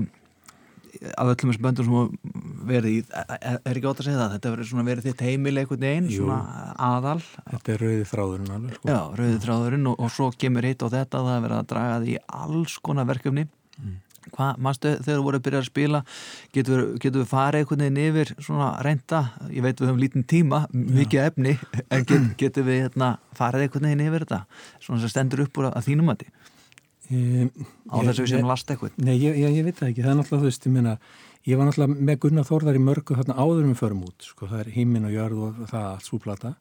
af öllum þessum böndum sem verið í er, er ekki ótt að segja það, þetta verið svona verið þitt heimil einhvern veginn, svona aðal. Þetta er rauði þráðurinn alveg sko. Já, rauði þráðurinn og, og svo kemur hitt á þetta það er verið að draga því alls konar verkefni. Mm. Hvað, mannstu, þegar þú voru að byrja að spila getur, getur við farið einhvern veginn yfir svona reynda, ég veit við höfum lítinn tíma mikið efni, en get, getur við hérna, farið einhvern veginn yfir þetta svona sem stendur upp úr að þínum að því á þessu sem last eitthvað Nei, ég, ég, ég veit það ekki, það er náttúrulega þú veist, ég meina ég var náttúrulega með Gunnar Þórðar í mörgu þarna áður með förum út, sko, það er hímin og jörð og það allt súplata.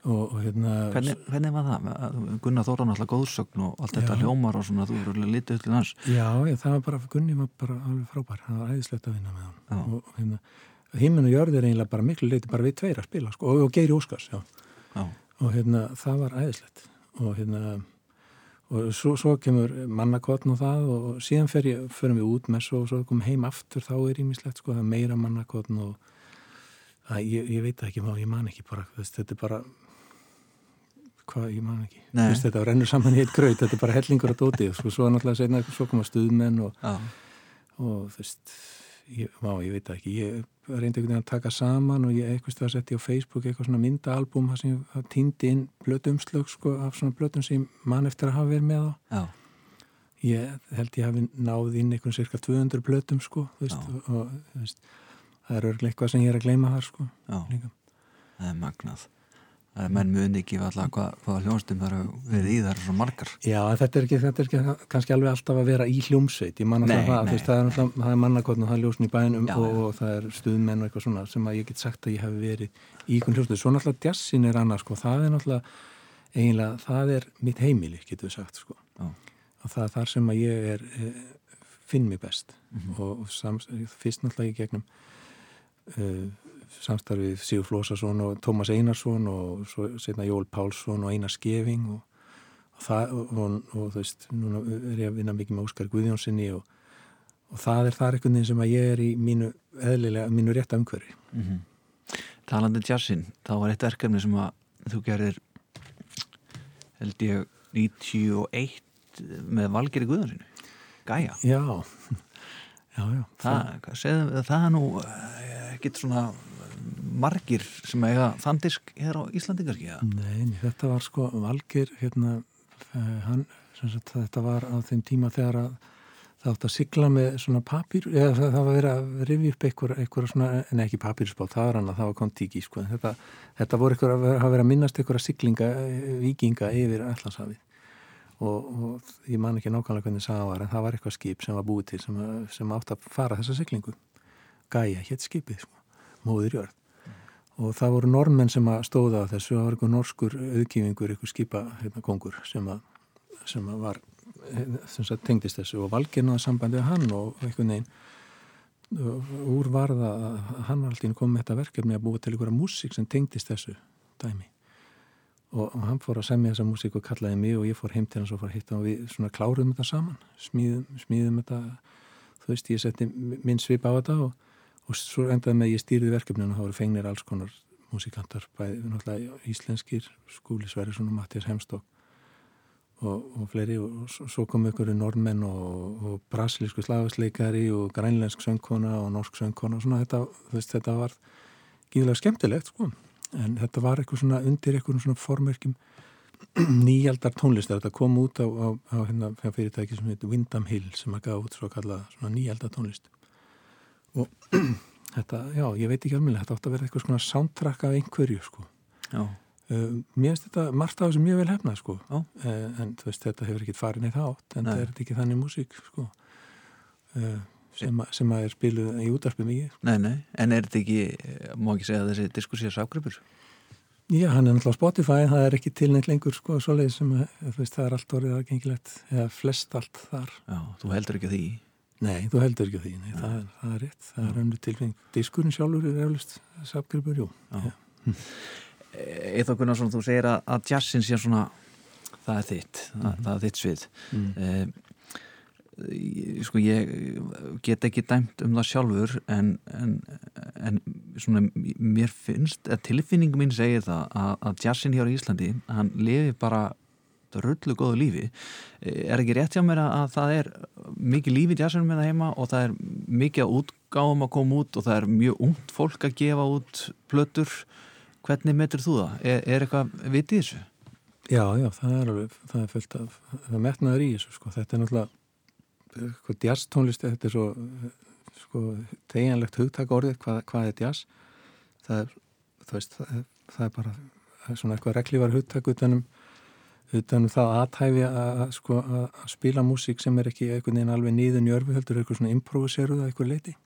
Og, og hérna hvernig, hvernig var það? Gunnar Þórðar náttúrulega góðsögn og allt þetta hljómar og svona, þú eru litið til hans. Já, ég, það var bara, Gunni var bara alveg frábær, það var æðislegt að vinna með hann já. og hérna, hímin og jörð er eiginlega bara miklu leiti bara við tveir að spila, sko, og, og Geiri Óskars, já. Já. og hérna, það var æðislegt. Og hérna og svo, svo kemur mannakotn og það og síðan fer ég, förum við út með svo og svo komum heim aftur þá er ég mislegt sko það er meira mannakotn og að, ég, ég veit ekki má, ég man ekki bara þetta er bara hvað, ég man ekki. Vist, þetta rennur saman í eitt graut, þetta er bara hellingur að dóti sko, svo náttúrulega seinna, svo koma stuðmenn og, og þú veist ég, má, ég veit ekki, ég reyndi einhvern veginn að taka saman og ég eitthvað stað að setja á Facebook eitthvað svona myndaalbum sem týndi inn blötumslög sko af svona blötum sem ég man eftir að hafa verið með á. Ég held ég hafi náð inn einhvern cirka 200 blötum sko veist, og, veist, það er örglega eitthvað sem ég er að gleyma þar sko það er magnað Er menn muni ekki alltaf hvað, hvað hljónstum það eru verið í það eru svo margar. Já, en þetta er, ekki, þetta er ekki kannski alveg alltaf að vera í hljómsveit ég man alltaf Nei, það, nei. veist, það er, alltaf, það er mannakotn og það er ljósn í bænum Já, og, og það er stuðmenn og eitthvað svona sem að ég get sagt að ég hef verið í einhvern hljómsveit svo náttúrulega jazzin er annars sko, það er náttúrulega eiginlega, það er mitt heimili getur við sagt sko. Og það er þar sem að ég er e, finn mig best. Mhm. og, og sams, fyrst náttúrulega í gegnum uh, samstarfið Sigur Flósason og Tómas Einarsson og svo setna Jól Pálsson og Einar Skeving og, og það og, og, þú veist, núna er ég að vinna mikið með Óskar Guðjónssoni og, og það er þar einhvern veginn sem að ég er í mínu eðlilega, mínu rétta umhverfi. Mm Talandi jazzin, þá var eitt verkefni sem að þú gerir held ég 91 með Valgeri Guðansinu Gaia. Já, já, já. Það, hvað segðum það er nú eh, ekkit svona margir sem eiga þann disk hér á Íslandi kannski? Nei, þetta var sko Valgir hérna, uh, hann, sagt, þetta var á þeim tíma þegar að það átt að sigla með svona papír eða það, það var verið að rifja upp einhver, einhver svona, en ekki papírspál, það var hann að það var kontíki, sko, þetta, þetta voru einhver að vera, að minnast einhverja siglinga eh, vikinga yfir Allandshafið og, og ég man ekki nákvæmlega hvernig það var, en það var eitthvað skip sem var búið til sem, að- sem átt að fara þessa siglingu. Gaia, hétt skipið, sko, móður jörð. Og það voru normenn sem að stóða á þessu, það var einhver norskur auðkífingur, einhver skipa hérna, sem að, sem að var sem sagt, tengdist þessu. Og valgirnaði sambandi hann og veginn og úr varða að hann var alltaf komið með þetta verkefni að búa til einhverja músík sem tengdist þessu dæmi og, hann fór að semja þessa músík og kallaði mig og ég fór heim til hans og fór að hitta og við svona kláruðum þetta saman. Smíðum, smíðum þetta þú veist, ég setti minn svip á þetta og og svo endaði með ég stýrði verkefninu og það voru fengnir alls konar músikantar bæði náttúrulega íslenskir Skúli Sverrisson og Mattias Hemstók og, og fleiri og svo- svo kom ykkur normenn og, og brasilísku slagastleikari og grænlensk söngkona og norsk söngkona og svona. Þetta, veist, þetta var gíðlega skemmtilegt sko en þetta var eitthvað svona undir eitthvað svona formerkjum nýjaldar tónlistar þetta kom út á, á, á hérna fyrirtæki sem heitir Windham Hill sem að gaf út svo kallað svona nýjaldar tónlist og þetta, já, ég veit ekki alveg þetta átt að vera eitthvað svona soundtrack af einhverju sko. Uh, mér finnst þetta margt af þessu mjög vel hefnað sko. Uh, en þú veist, þetta hefur ekkit farin eitt átt en Nei. þetta er ekki þannig músík sko. uh, sem, sem að er spiluð í útarpi mikið nei, nei, en er þetta ekki má ekki segja að þessi diskur sé ságripur? Já, hann er náttúrulega Spotify, það er ekki tilnægt lengur sko, svoleið sem að, veist, það er allt orðið aðgengilegt, eða flest allt þar. Já, þú heldur ekki því? Nei, þú heldur ekki því, nei, það er, það er rétt það er önnu tilfeng, diskurinn sjálfur er eflust sapgripur, jú. Já. Eithá Gunnarsson, þú segir að, að jazzin sé svona það er þitt, það, það er þitt svið. Mm. mm. Sko ég get ekki dæmt um það sjálfur en, en, en svona mér finnst, að tilfinning mín segir það að, að jazzin hér á Íslandi hann lifi bara rullu góðu lífi er ekki rétt hjá mér að, að það er mikið lífi í jazzinum með það heima og það er mikið að útgáðum að koma út og það er mjög ungt fólk að gefa út plötur hvernig metur þú það? Er, er eitthvað vitið þessu? Já, já, það er alveg, það er fullt af, það er metnaður í þessu, sko, þetta er náttúrulega, sko, jazz tónlist, þetta er svo, sko, teginlegt hugtak orðið, hvað, hvað er jazz? Það er, veist, það er, það er bara, það er svona eitthvað reglívar hugtak utanum, utanum það aðtæfi að, sko, spila músík sem er ekki einhvern veginn alveg nýðun í örfu, heldur eitthvað svona improviseruð að eitthvað leiti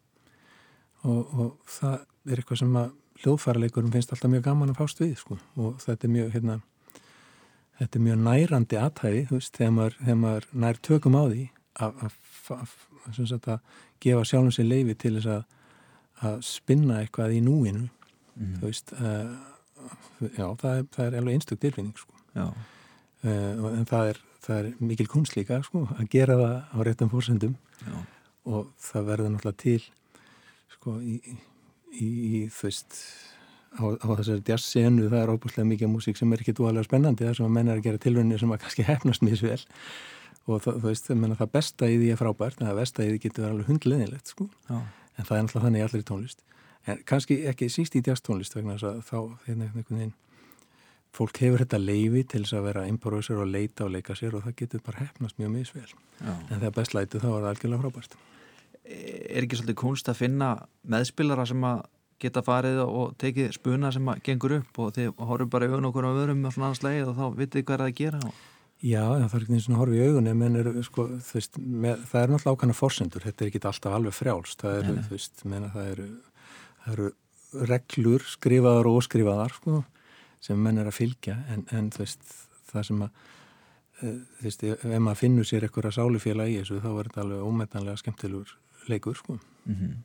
og, og það er eitthvað sem að hljóðfæraleikurum finnst alltaf mjög gaman að fást við, sko, og þetta er mjög, hérna, þetta er mjög nærandi aðtæði, þú veist, þegar maður, þegar maður nær tökum á því að, gefa sjálfum sér leifi til þess að, að spinna eitthvað í núinu, Mm. þú veist, uh, já, það er, það er alveg einstök tilfinning, sko, uh, en það er, það er mikil kunst líka, sko, að gera það á réttum fórsendum já, og það verður náttúrulega til, sko, í, í, í þú veist, á, á þessari jazz-senu það er óbúslega mikið músík sem er ekki dúalega spennandi þar sem að menn er að gera tilvunni sem að kannski hefnast mjög svel og það, þú veist, menna, það besta í því er frábært en það besta í því getur verið alveg hundleðinlegt sko. en það er náttúrulega þannig í allir tónlist. En kannski ekki síst í jazz tónlist vegna þess að þá hérna einhvern veginn fólk hefur þetta leifi til þess að vera improviser og leita og leika sér og það getur bara hefnast mjög misvel. En þegar best lætu þá er það algjörlega frábært. Er ekki svolítið kunst að finna meðspilara sem að geta farið og tekið spuna sem að gengur upp og þið horfum bara í augun okkur á öðrum með svona annars leið og þá vitið hvað er að gera Já, það er ekki eins og horfið í augunum en er, sko, veist, með, það er náttúrulega ákvæmna fórsendur, þetta er ekki alltaf alveg frjálst það eru, þú veist, meina, það eru, það eru reglur skrifaðar og óskrifaðar sko, sem menn er að fylgja en, en þú veist, það sem að eh, þú veist, ef maður finnur sér eitthvað sálufélag í þessu, þá er þetta alveg ómetanlega skemmtilegur leikur sko. mm -hmm.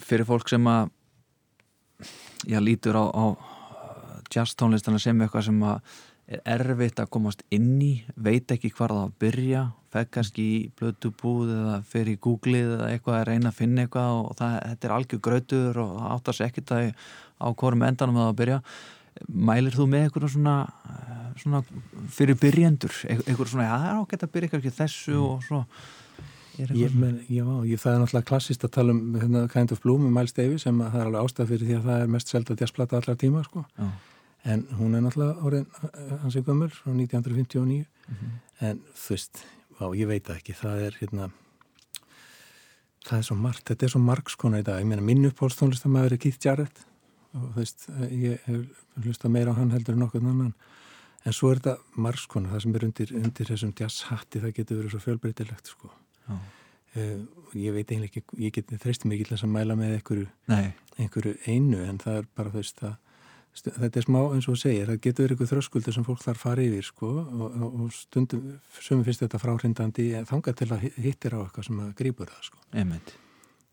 Fyrir fólk sem að já, lítur á, á jazz tónlistana sem eitthvað sem að er erfitt að komast inn í veit ekki hvað það að byrja fekk kannski í blötubúð eða fyrir í Google eða eitthvað að reyna að finna eitthvað og það, þetta er algjör grötur og það áttar sér ekkert að á hvorm endanum það að byrja. Mælir þú með eitthvað svona, svona fyrir byrjendur? Eitthvað svona, já það er ágætt að byrja eitthvað þessu mm. og svo. Ég, men, já, ég, það er náttúrulega klassist að tala um hérna, Kind of Bloom með Miles Davis sem það er alveg ástæð fyrir því að það er mest selta jazzplata allar tíma sko. En hún er náttúrulega orðin hans er gömur frá 1959 mm -hmm. en þú veist, á, ég veit ekki. Það er hérna það er svo margt, þetta er svo margskona í dag. Ég meina minn upphólstónlistamæður er Keith Jarrett. Og þú veist, ég hef hlusta meira á hann heldur en okkur annan. En svo er þetta margskona, það sem er undir, undir þessum jazzhatti, það getur verið svo fjölbreytilegt sko. Uh, ég veit eiginlega ekki, ég get þreist mikið til þess að mæla með einhverju, einhverju einu en það er bara þess að þetta er smá eins og segja, það getur verið einhver þröskuldur sem fólk þarf farið yfir sko og, og, stundum, sömum finnst þetta fráhrindandi en þangað til að hittir á eitthvað sem að grýpur það sko.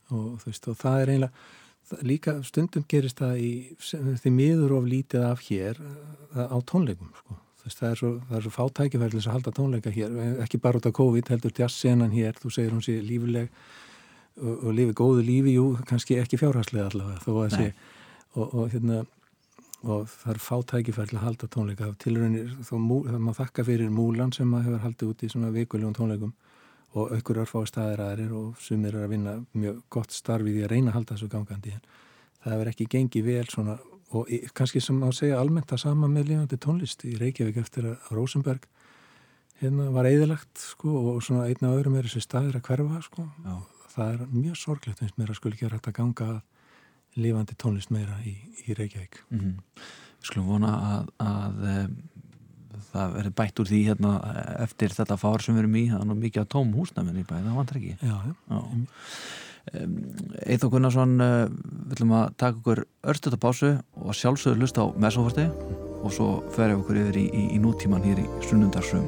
Og, veist, og það er eiginlega líka stundum gerist það í því miður of lítið af hér eh, á tónleikum sko. Þess, það er svo, svo fátækifærlis að halda tónleika hér, ekki bara út af COVID, heldur jazzsenan hér, þú segir hún sé lífileg og, og lifi góðu lífi, jú, kannski ekki fjárhastlega allavega, þó að sé, og, og, hérna, og það er fátækifærlis að halda tónleika, tilröðinir, þá maður þakka fyrir múlan sem maður hefur haldið út í svona vikulegum tónleikum og aukur örfá staðir aðrir og sumir er að vinna mjög gott starfið í að reyna að halda þessu gangandi, en það hefur ekki gengið vel svona og kannski sem á að segja almennt að sama með lífandi tónlist í Reykjavík eftir að Rosenberg hérna var eðilagt sko og svona einna öðrum er þessi staðir að hverfa sko. Já. það er mjög sorglegt eins skul ekki að rætta ganga lífandi tónlist meira í, í Reykjavík. Mm -hmm. Við skulum vona að, að um, það verður bætt úr því hérna eftir þetta fár sem við erum í. Það er nú mikið að tóm húsnæminn í bæði, það vantar ekki. Já, já. Eithó Gunnarsson eh, við ætlum að taka okkur örstuða pásu og sjálfsögur lusta á messofarti og svo ferjum okkur yfir í, í, í nútíman hér í sunnundarsum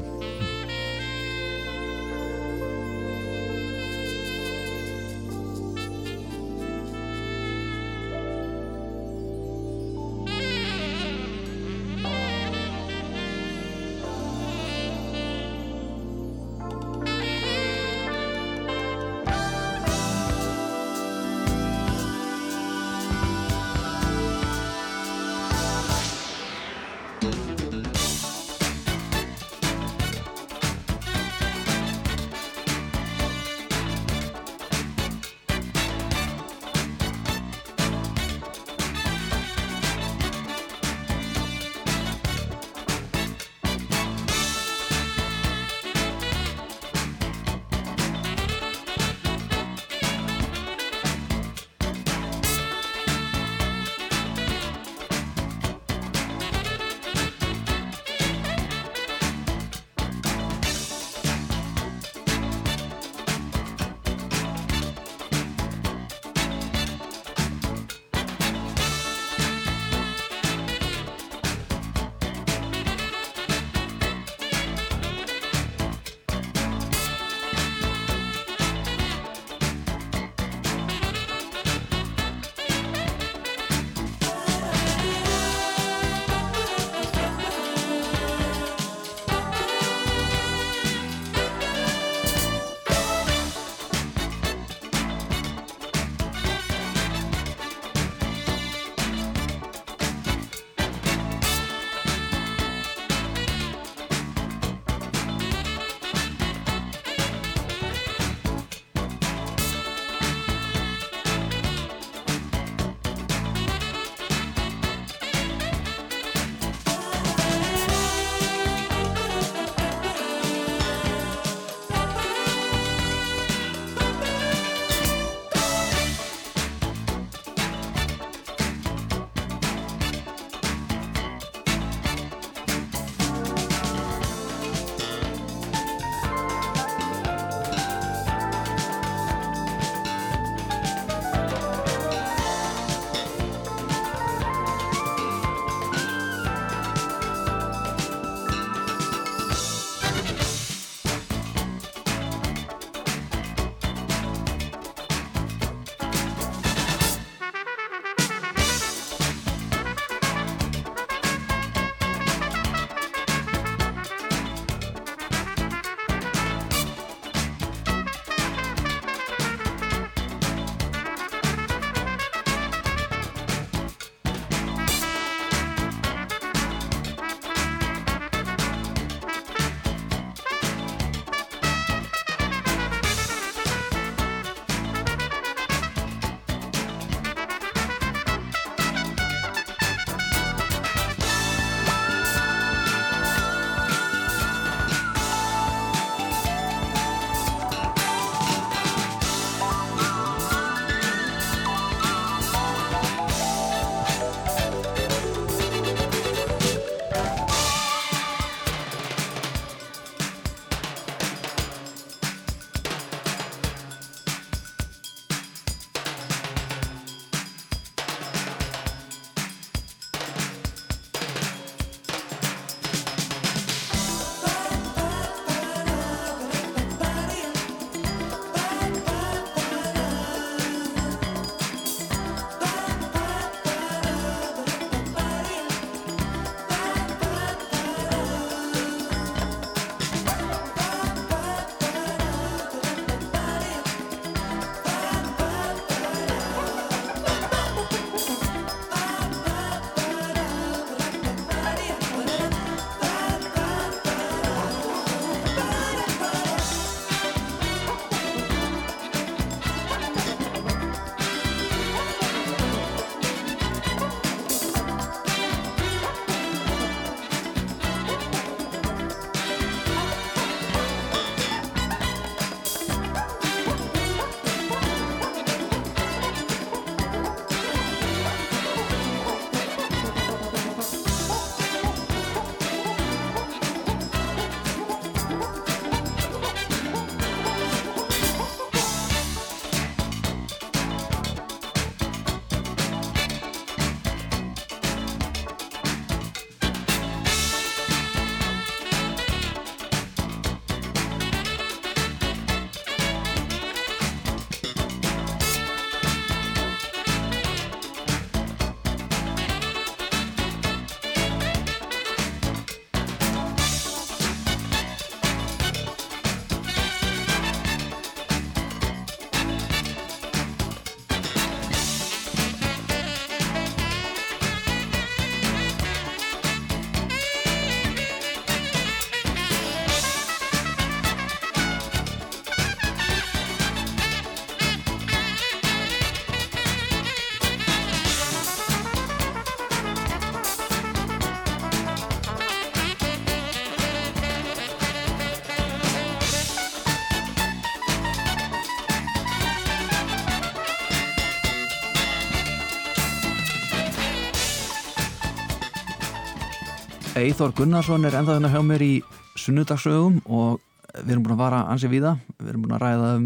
Eithor Gunnarsson er enda þennan hjá mér í sunnudagsögum og við erum búin að vara ansið við það við erum búin að ræða um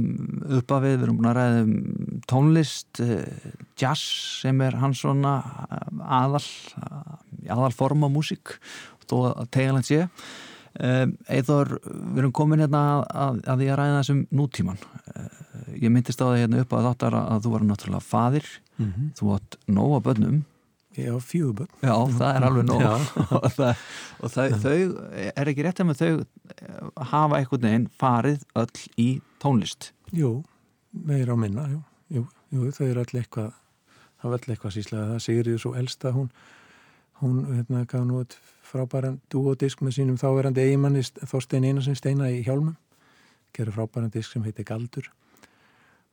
uppafið við erum búin að ræða um tónlist eh, jazz sem er hans svona eh, aðal aðal form á músík þó að tegalent sé. Eithor, við erum komin hérna að, að, að því að ræða þessum nútíman. Eh, ég myndist á það hérna upp að þáttar að þú var náttúrulega fadir mm -hmm. þú átt nóga bönnum Já, fjöguböld. Já, það er alveg nóg. Og, það, og það, þau er ekki rétt að með þau hafa einhvern veginn farið öll í tónlist? Jú, meira á minna jú, jú, jú þau eru öll eitthvað hafa öll eitthvað síslega það Sigriður svo elsta hún hún hérna gaf nú eitt frábæran dúodisk með sínum þáverandi eigimanni Þorstein Einarsson Steina í Hjálmum. Gerur frábæran disk sem heitir Galdur.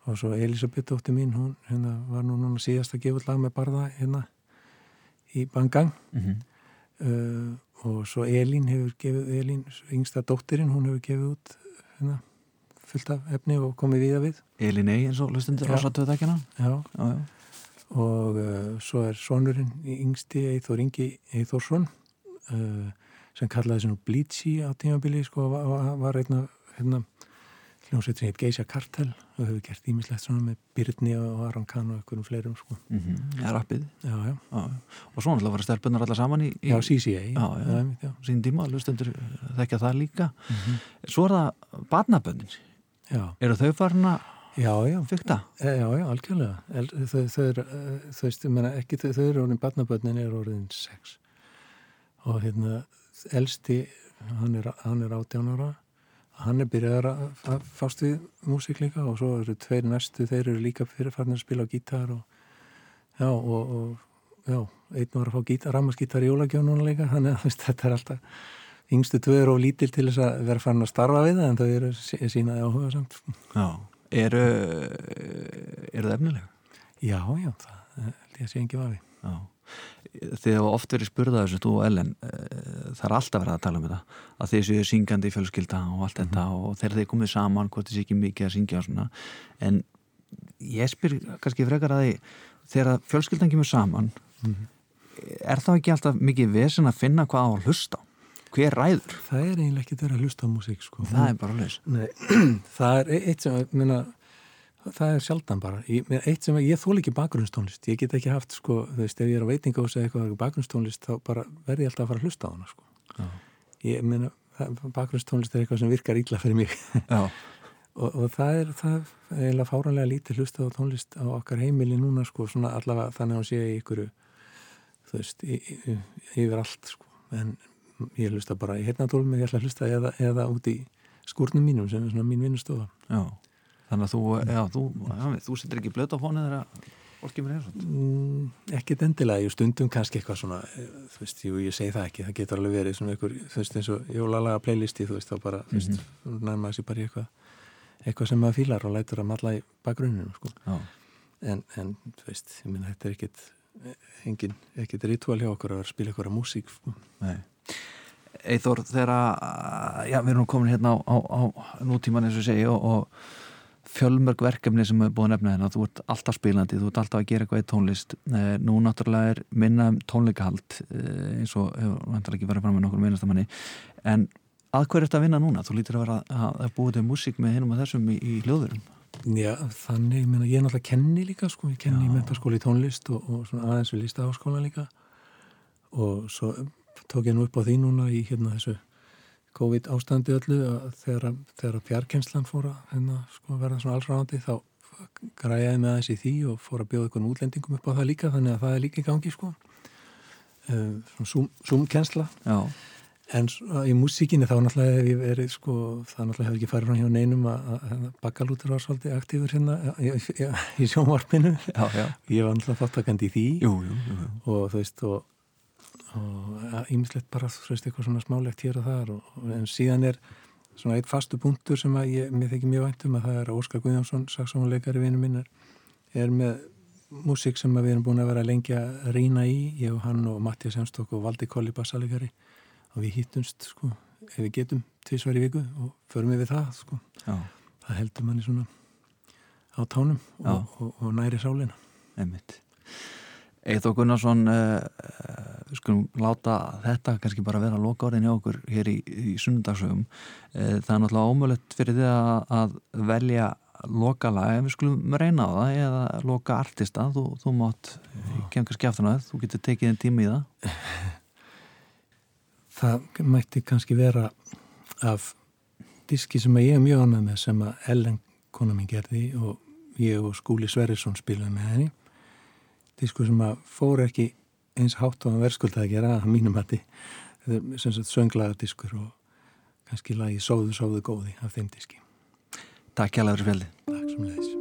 Og svo Elisabeth dótti mín hún hérna, var nú núna síðast að gefa lag með barða hérna í Bangang mm -hmm. uh, og svo Elín hefur gefið, Elín, yngsta dóttirinn hún hefur gefið út hérna, fullt af efni og komið við að við. Elín Egi eins og lustundur á sattuðdækjana Já, já, já. Og uh, svo er sonurinn í yngsti Eithor Ingi Eithórsson uh, sem kallaði svona Blítsí á tímabili sko var, var einna hérna, hljómsveitin heit Geisha Kartel og hefur gert ímislegt svona með Byrni og Aron Kahn og einhverjum fleirum sko mm -hmm. Já, rappið já, já. Já, og svo náttúrulega var stelpunar allar saman í, í Já, CCA sín tíma, lustundur þekkja það líka mm -hmm. Svo er það barnabönnin eru þau farin að Já, já. Fyrta? Já, já, algjörlega. Þau, þau eru, þú veist, ég menna ekki, þau, eru orðin, barnabötnin er orðin sex. Og hérna, elsti, hann er, hann er 18 ára, hann er byrjaður að, að fást við músík líka og svo eru tveir næstu, þeir eru líka fyrirfarnir að spila á gítar og, já, og, og, já, einn var að fá rammaskítar í jólagjónuna líka, þannig að þetta er alltaf, yngstu tvö eru og lítil til þess að vera farin að starfa við það, en þau eru sínaði áhuga samt. Já. Eru, eru það efnilega? Já, já, það er sé ekki vafi. Já. Þið hafa oft verið spurðað þessu, þú og Ellen, það er alltaf verið að tala um þetta, að þið séu syngjandi í fjölskylda og allt mm -hmm. þetta og þegar þið komið saman, hvort þið sé ekki mikið að syngja og svona, en ég spyr kannski frekar að því, þegar fjölskyldan kemur saman, mm -hmm. er þá ekki alltaf mikið vesen að finna hvað á að hlusta á? hver ræður? Það er eiginlega ekki þeirra að hlusta á músík sko. Það er bara hlust Það er eitt sem minna, það er sjaldan bara. Ég, eitt sem ég þól ekki bakgrunnstónlist. Ég get ekki haft, sko, þú veist, ef ég er á veitinga og segja eitthvað bakgrunnstónlist, þá bara verði ég alltaf að fara að hlusta á hana sko. ég minna, bakgrunnstónlist er eitthvað sem virkar ílla fyrir mig. Og, og það er það er eiginlega fáranlega lítið hlusta á tónlist á okkar heimili núna, sko, svona allavega þannig að sé í ykkur þú veist, yfir allt, sko. En ég hlusta bara í hernatólum ég ætla að hlusta eða, eða út í skúrnum mínum sem er svona mín vinnustofa. Já, þannig að þú, já, þú, já, þú setur ekki blöta á fónu þegar mér er svona mm, Ekkit endilega, ég stundum kannski eitthvað svona þú veist, jú, ég segi það ekki, það getur alveg verið svona einhver, þú veist, eins og jólalaga playlisti þú veist, þá bara, þú veist, mm -hmm. nærma þessi bara eitthvað, eitthvað sem maður fílar og lætur að matla í bakgrunninu, sko. En, en, þú veist, ég minna, þetta er ekkit engin, ekkit ritual hjá okkur að spila eitthvað músík, sko. Nei. Eithor þegar já, við erum komin hérna á, á, á nútíman eins og segja og, og fjölmörg verkefni sem hefur búin nefna hérna. Þú ert alltaf spilandi, þú ert alltaf að gera eitthvað í tónlist. Eh, nú náttúrulega er minna um tónleikahald eh, eins og hefur ekki verið fram með nokkur meinastamanni en að hver er þetta að vinna núna? Þú lítir að vera að, að búið til músík með hennum og þessum í, í hljóðurum Já, þannig, ég, meina, ég er náttúrulega kenni líka sko, ég kenni í metaskóli í tónlist og, og aðeins við lísta áskóla líka. Og svo tók ég nú upp á því núna í hérna þessu COVID ástandi öllu að þegar, þegar fjarkenslan fór að hérna, sko, verða svona allsráðandi þá græði með aðeins í því og fór að bjóða einhvern útlendingum upp á það líka þannig að það er líka í gangi sko. Uh, Zoom-kensla en í músíkinni þá náttúrulega hef ég verið sko, það náttúrulega hefur ekki farið frá hjá neinum að, að, Bakalútur var svolítið aktífur hérna í, í, í sjónvarpinu. Já, já. ég var náttúrulega þáttakandi í því. Jú, jú, jú. og þú veist og og ímislegt bara þú veist eitthvað svona smálegt hér og þar og, en síðan er svona eitt fastu punktur sem að ég, mér þykir mjög vænt um að það er Óskar Guðjónsson, saxónuleikari vinnu minn er með músík sem við erum búin að vera lengi að rýna í ég og hann og Mattias Hemstók og Valdi Kolli bassalegari og við hýttumst sko, ef við getum tvísværi viku og förum við það sko. Já. það heldur manni svona á tánum og, og, og næri sálina. Einmitt Eithó Gunnarsson uh, við skulum láta þetta kannski bara vera loka orðin hjá okkur hér í, í sunnundagsögum uh, það er náttúrulega ómulett fyrir því að, að velja loka lag við skulum reyna á það eða loka artista, þú, þú mátt kem kannski aftur náðu, þú getur tekið einn tími í það. Það mætti kannski vera af diski sem ég er mjög ánað með sem að Ellen kona mín gerði og ég og Skúli Sverrisson spilaði með henni disku sem að fór ekki eins hátt á að verðskulda að gera að mínum hætti þetta er sem sagt sönglaga diskur og kannski lagi Sóðu, sóðu, góði af þeim diski. Takk hjá fyrir fjalli Takk sem leiðis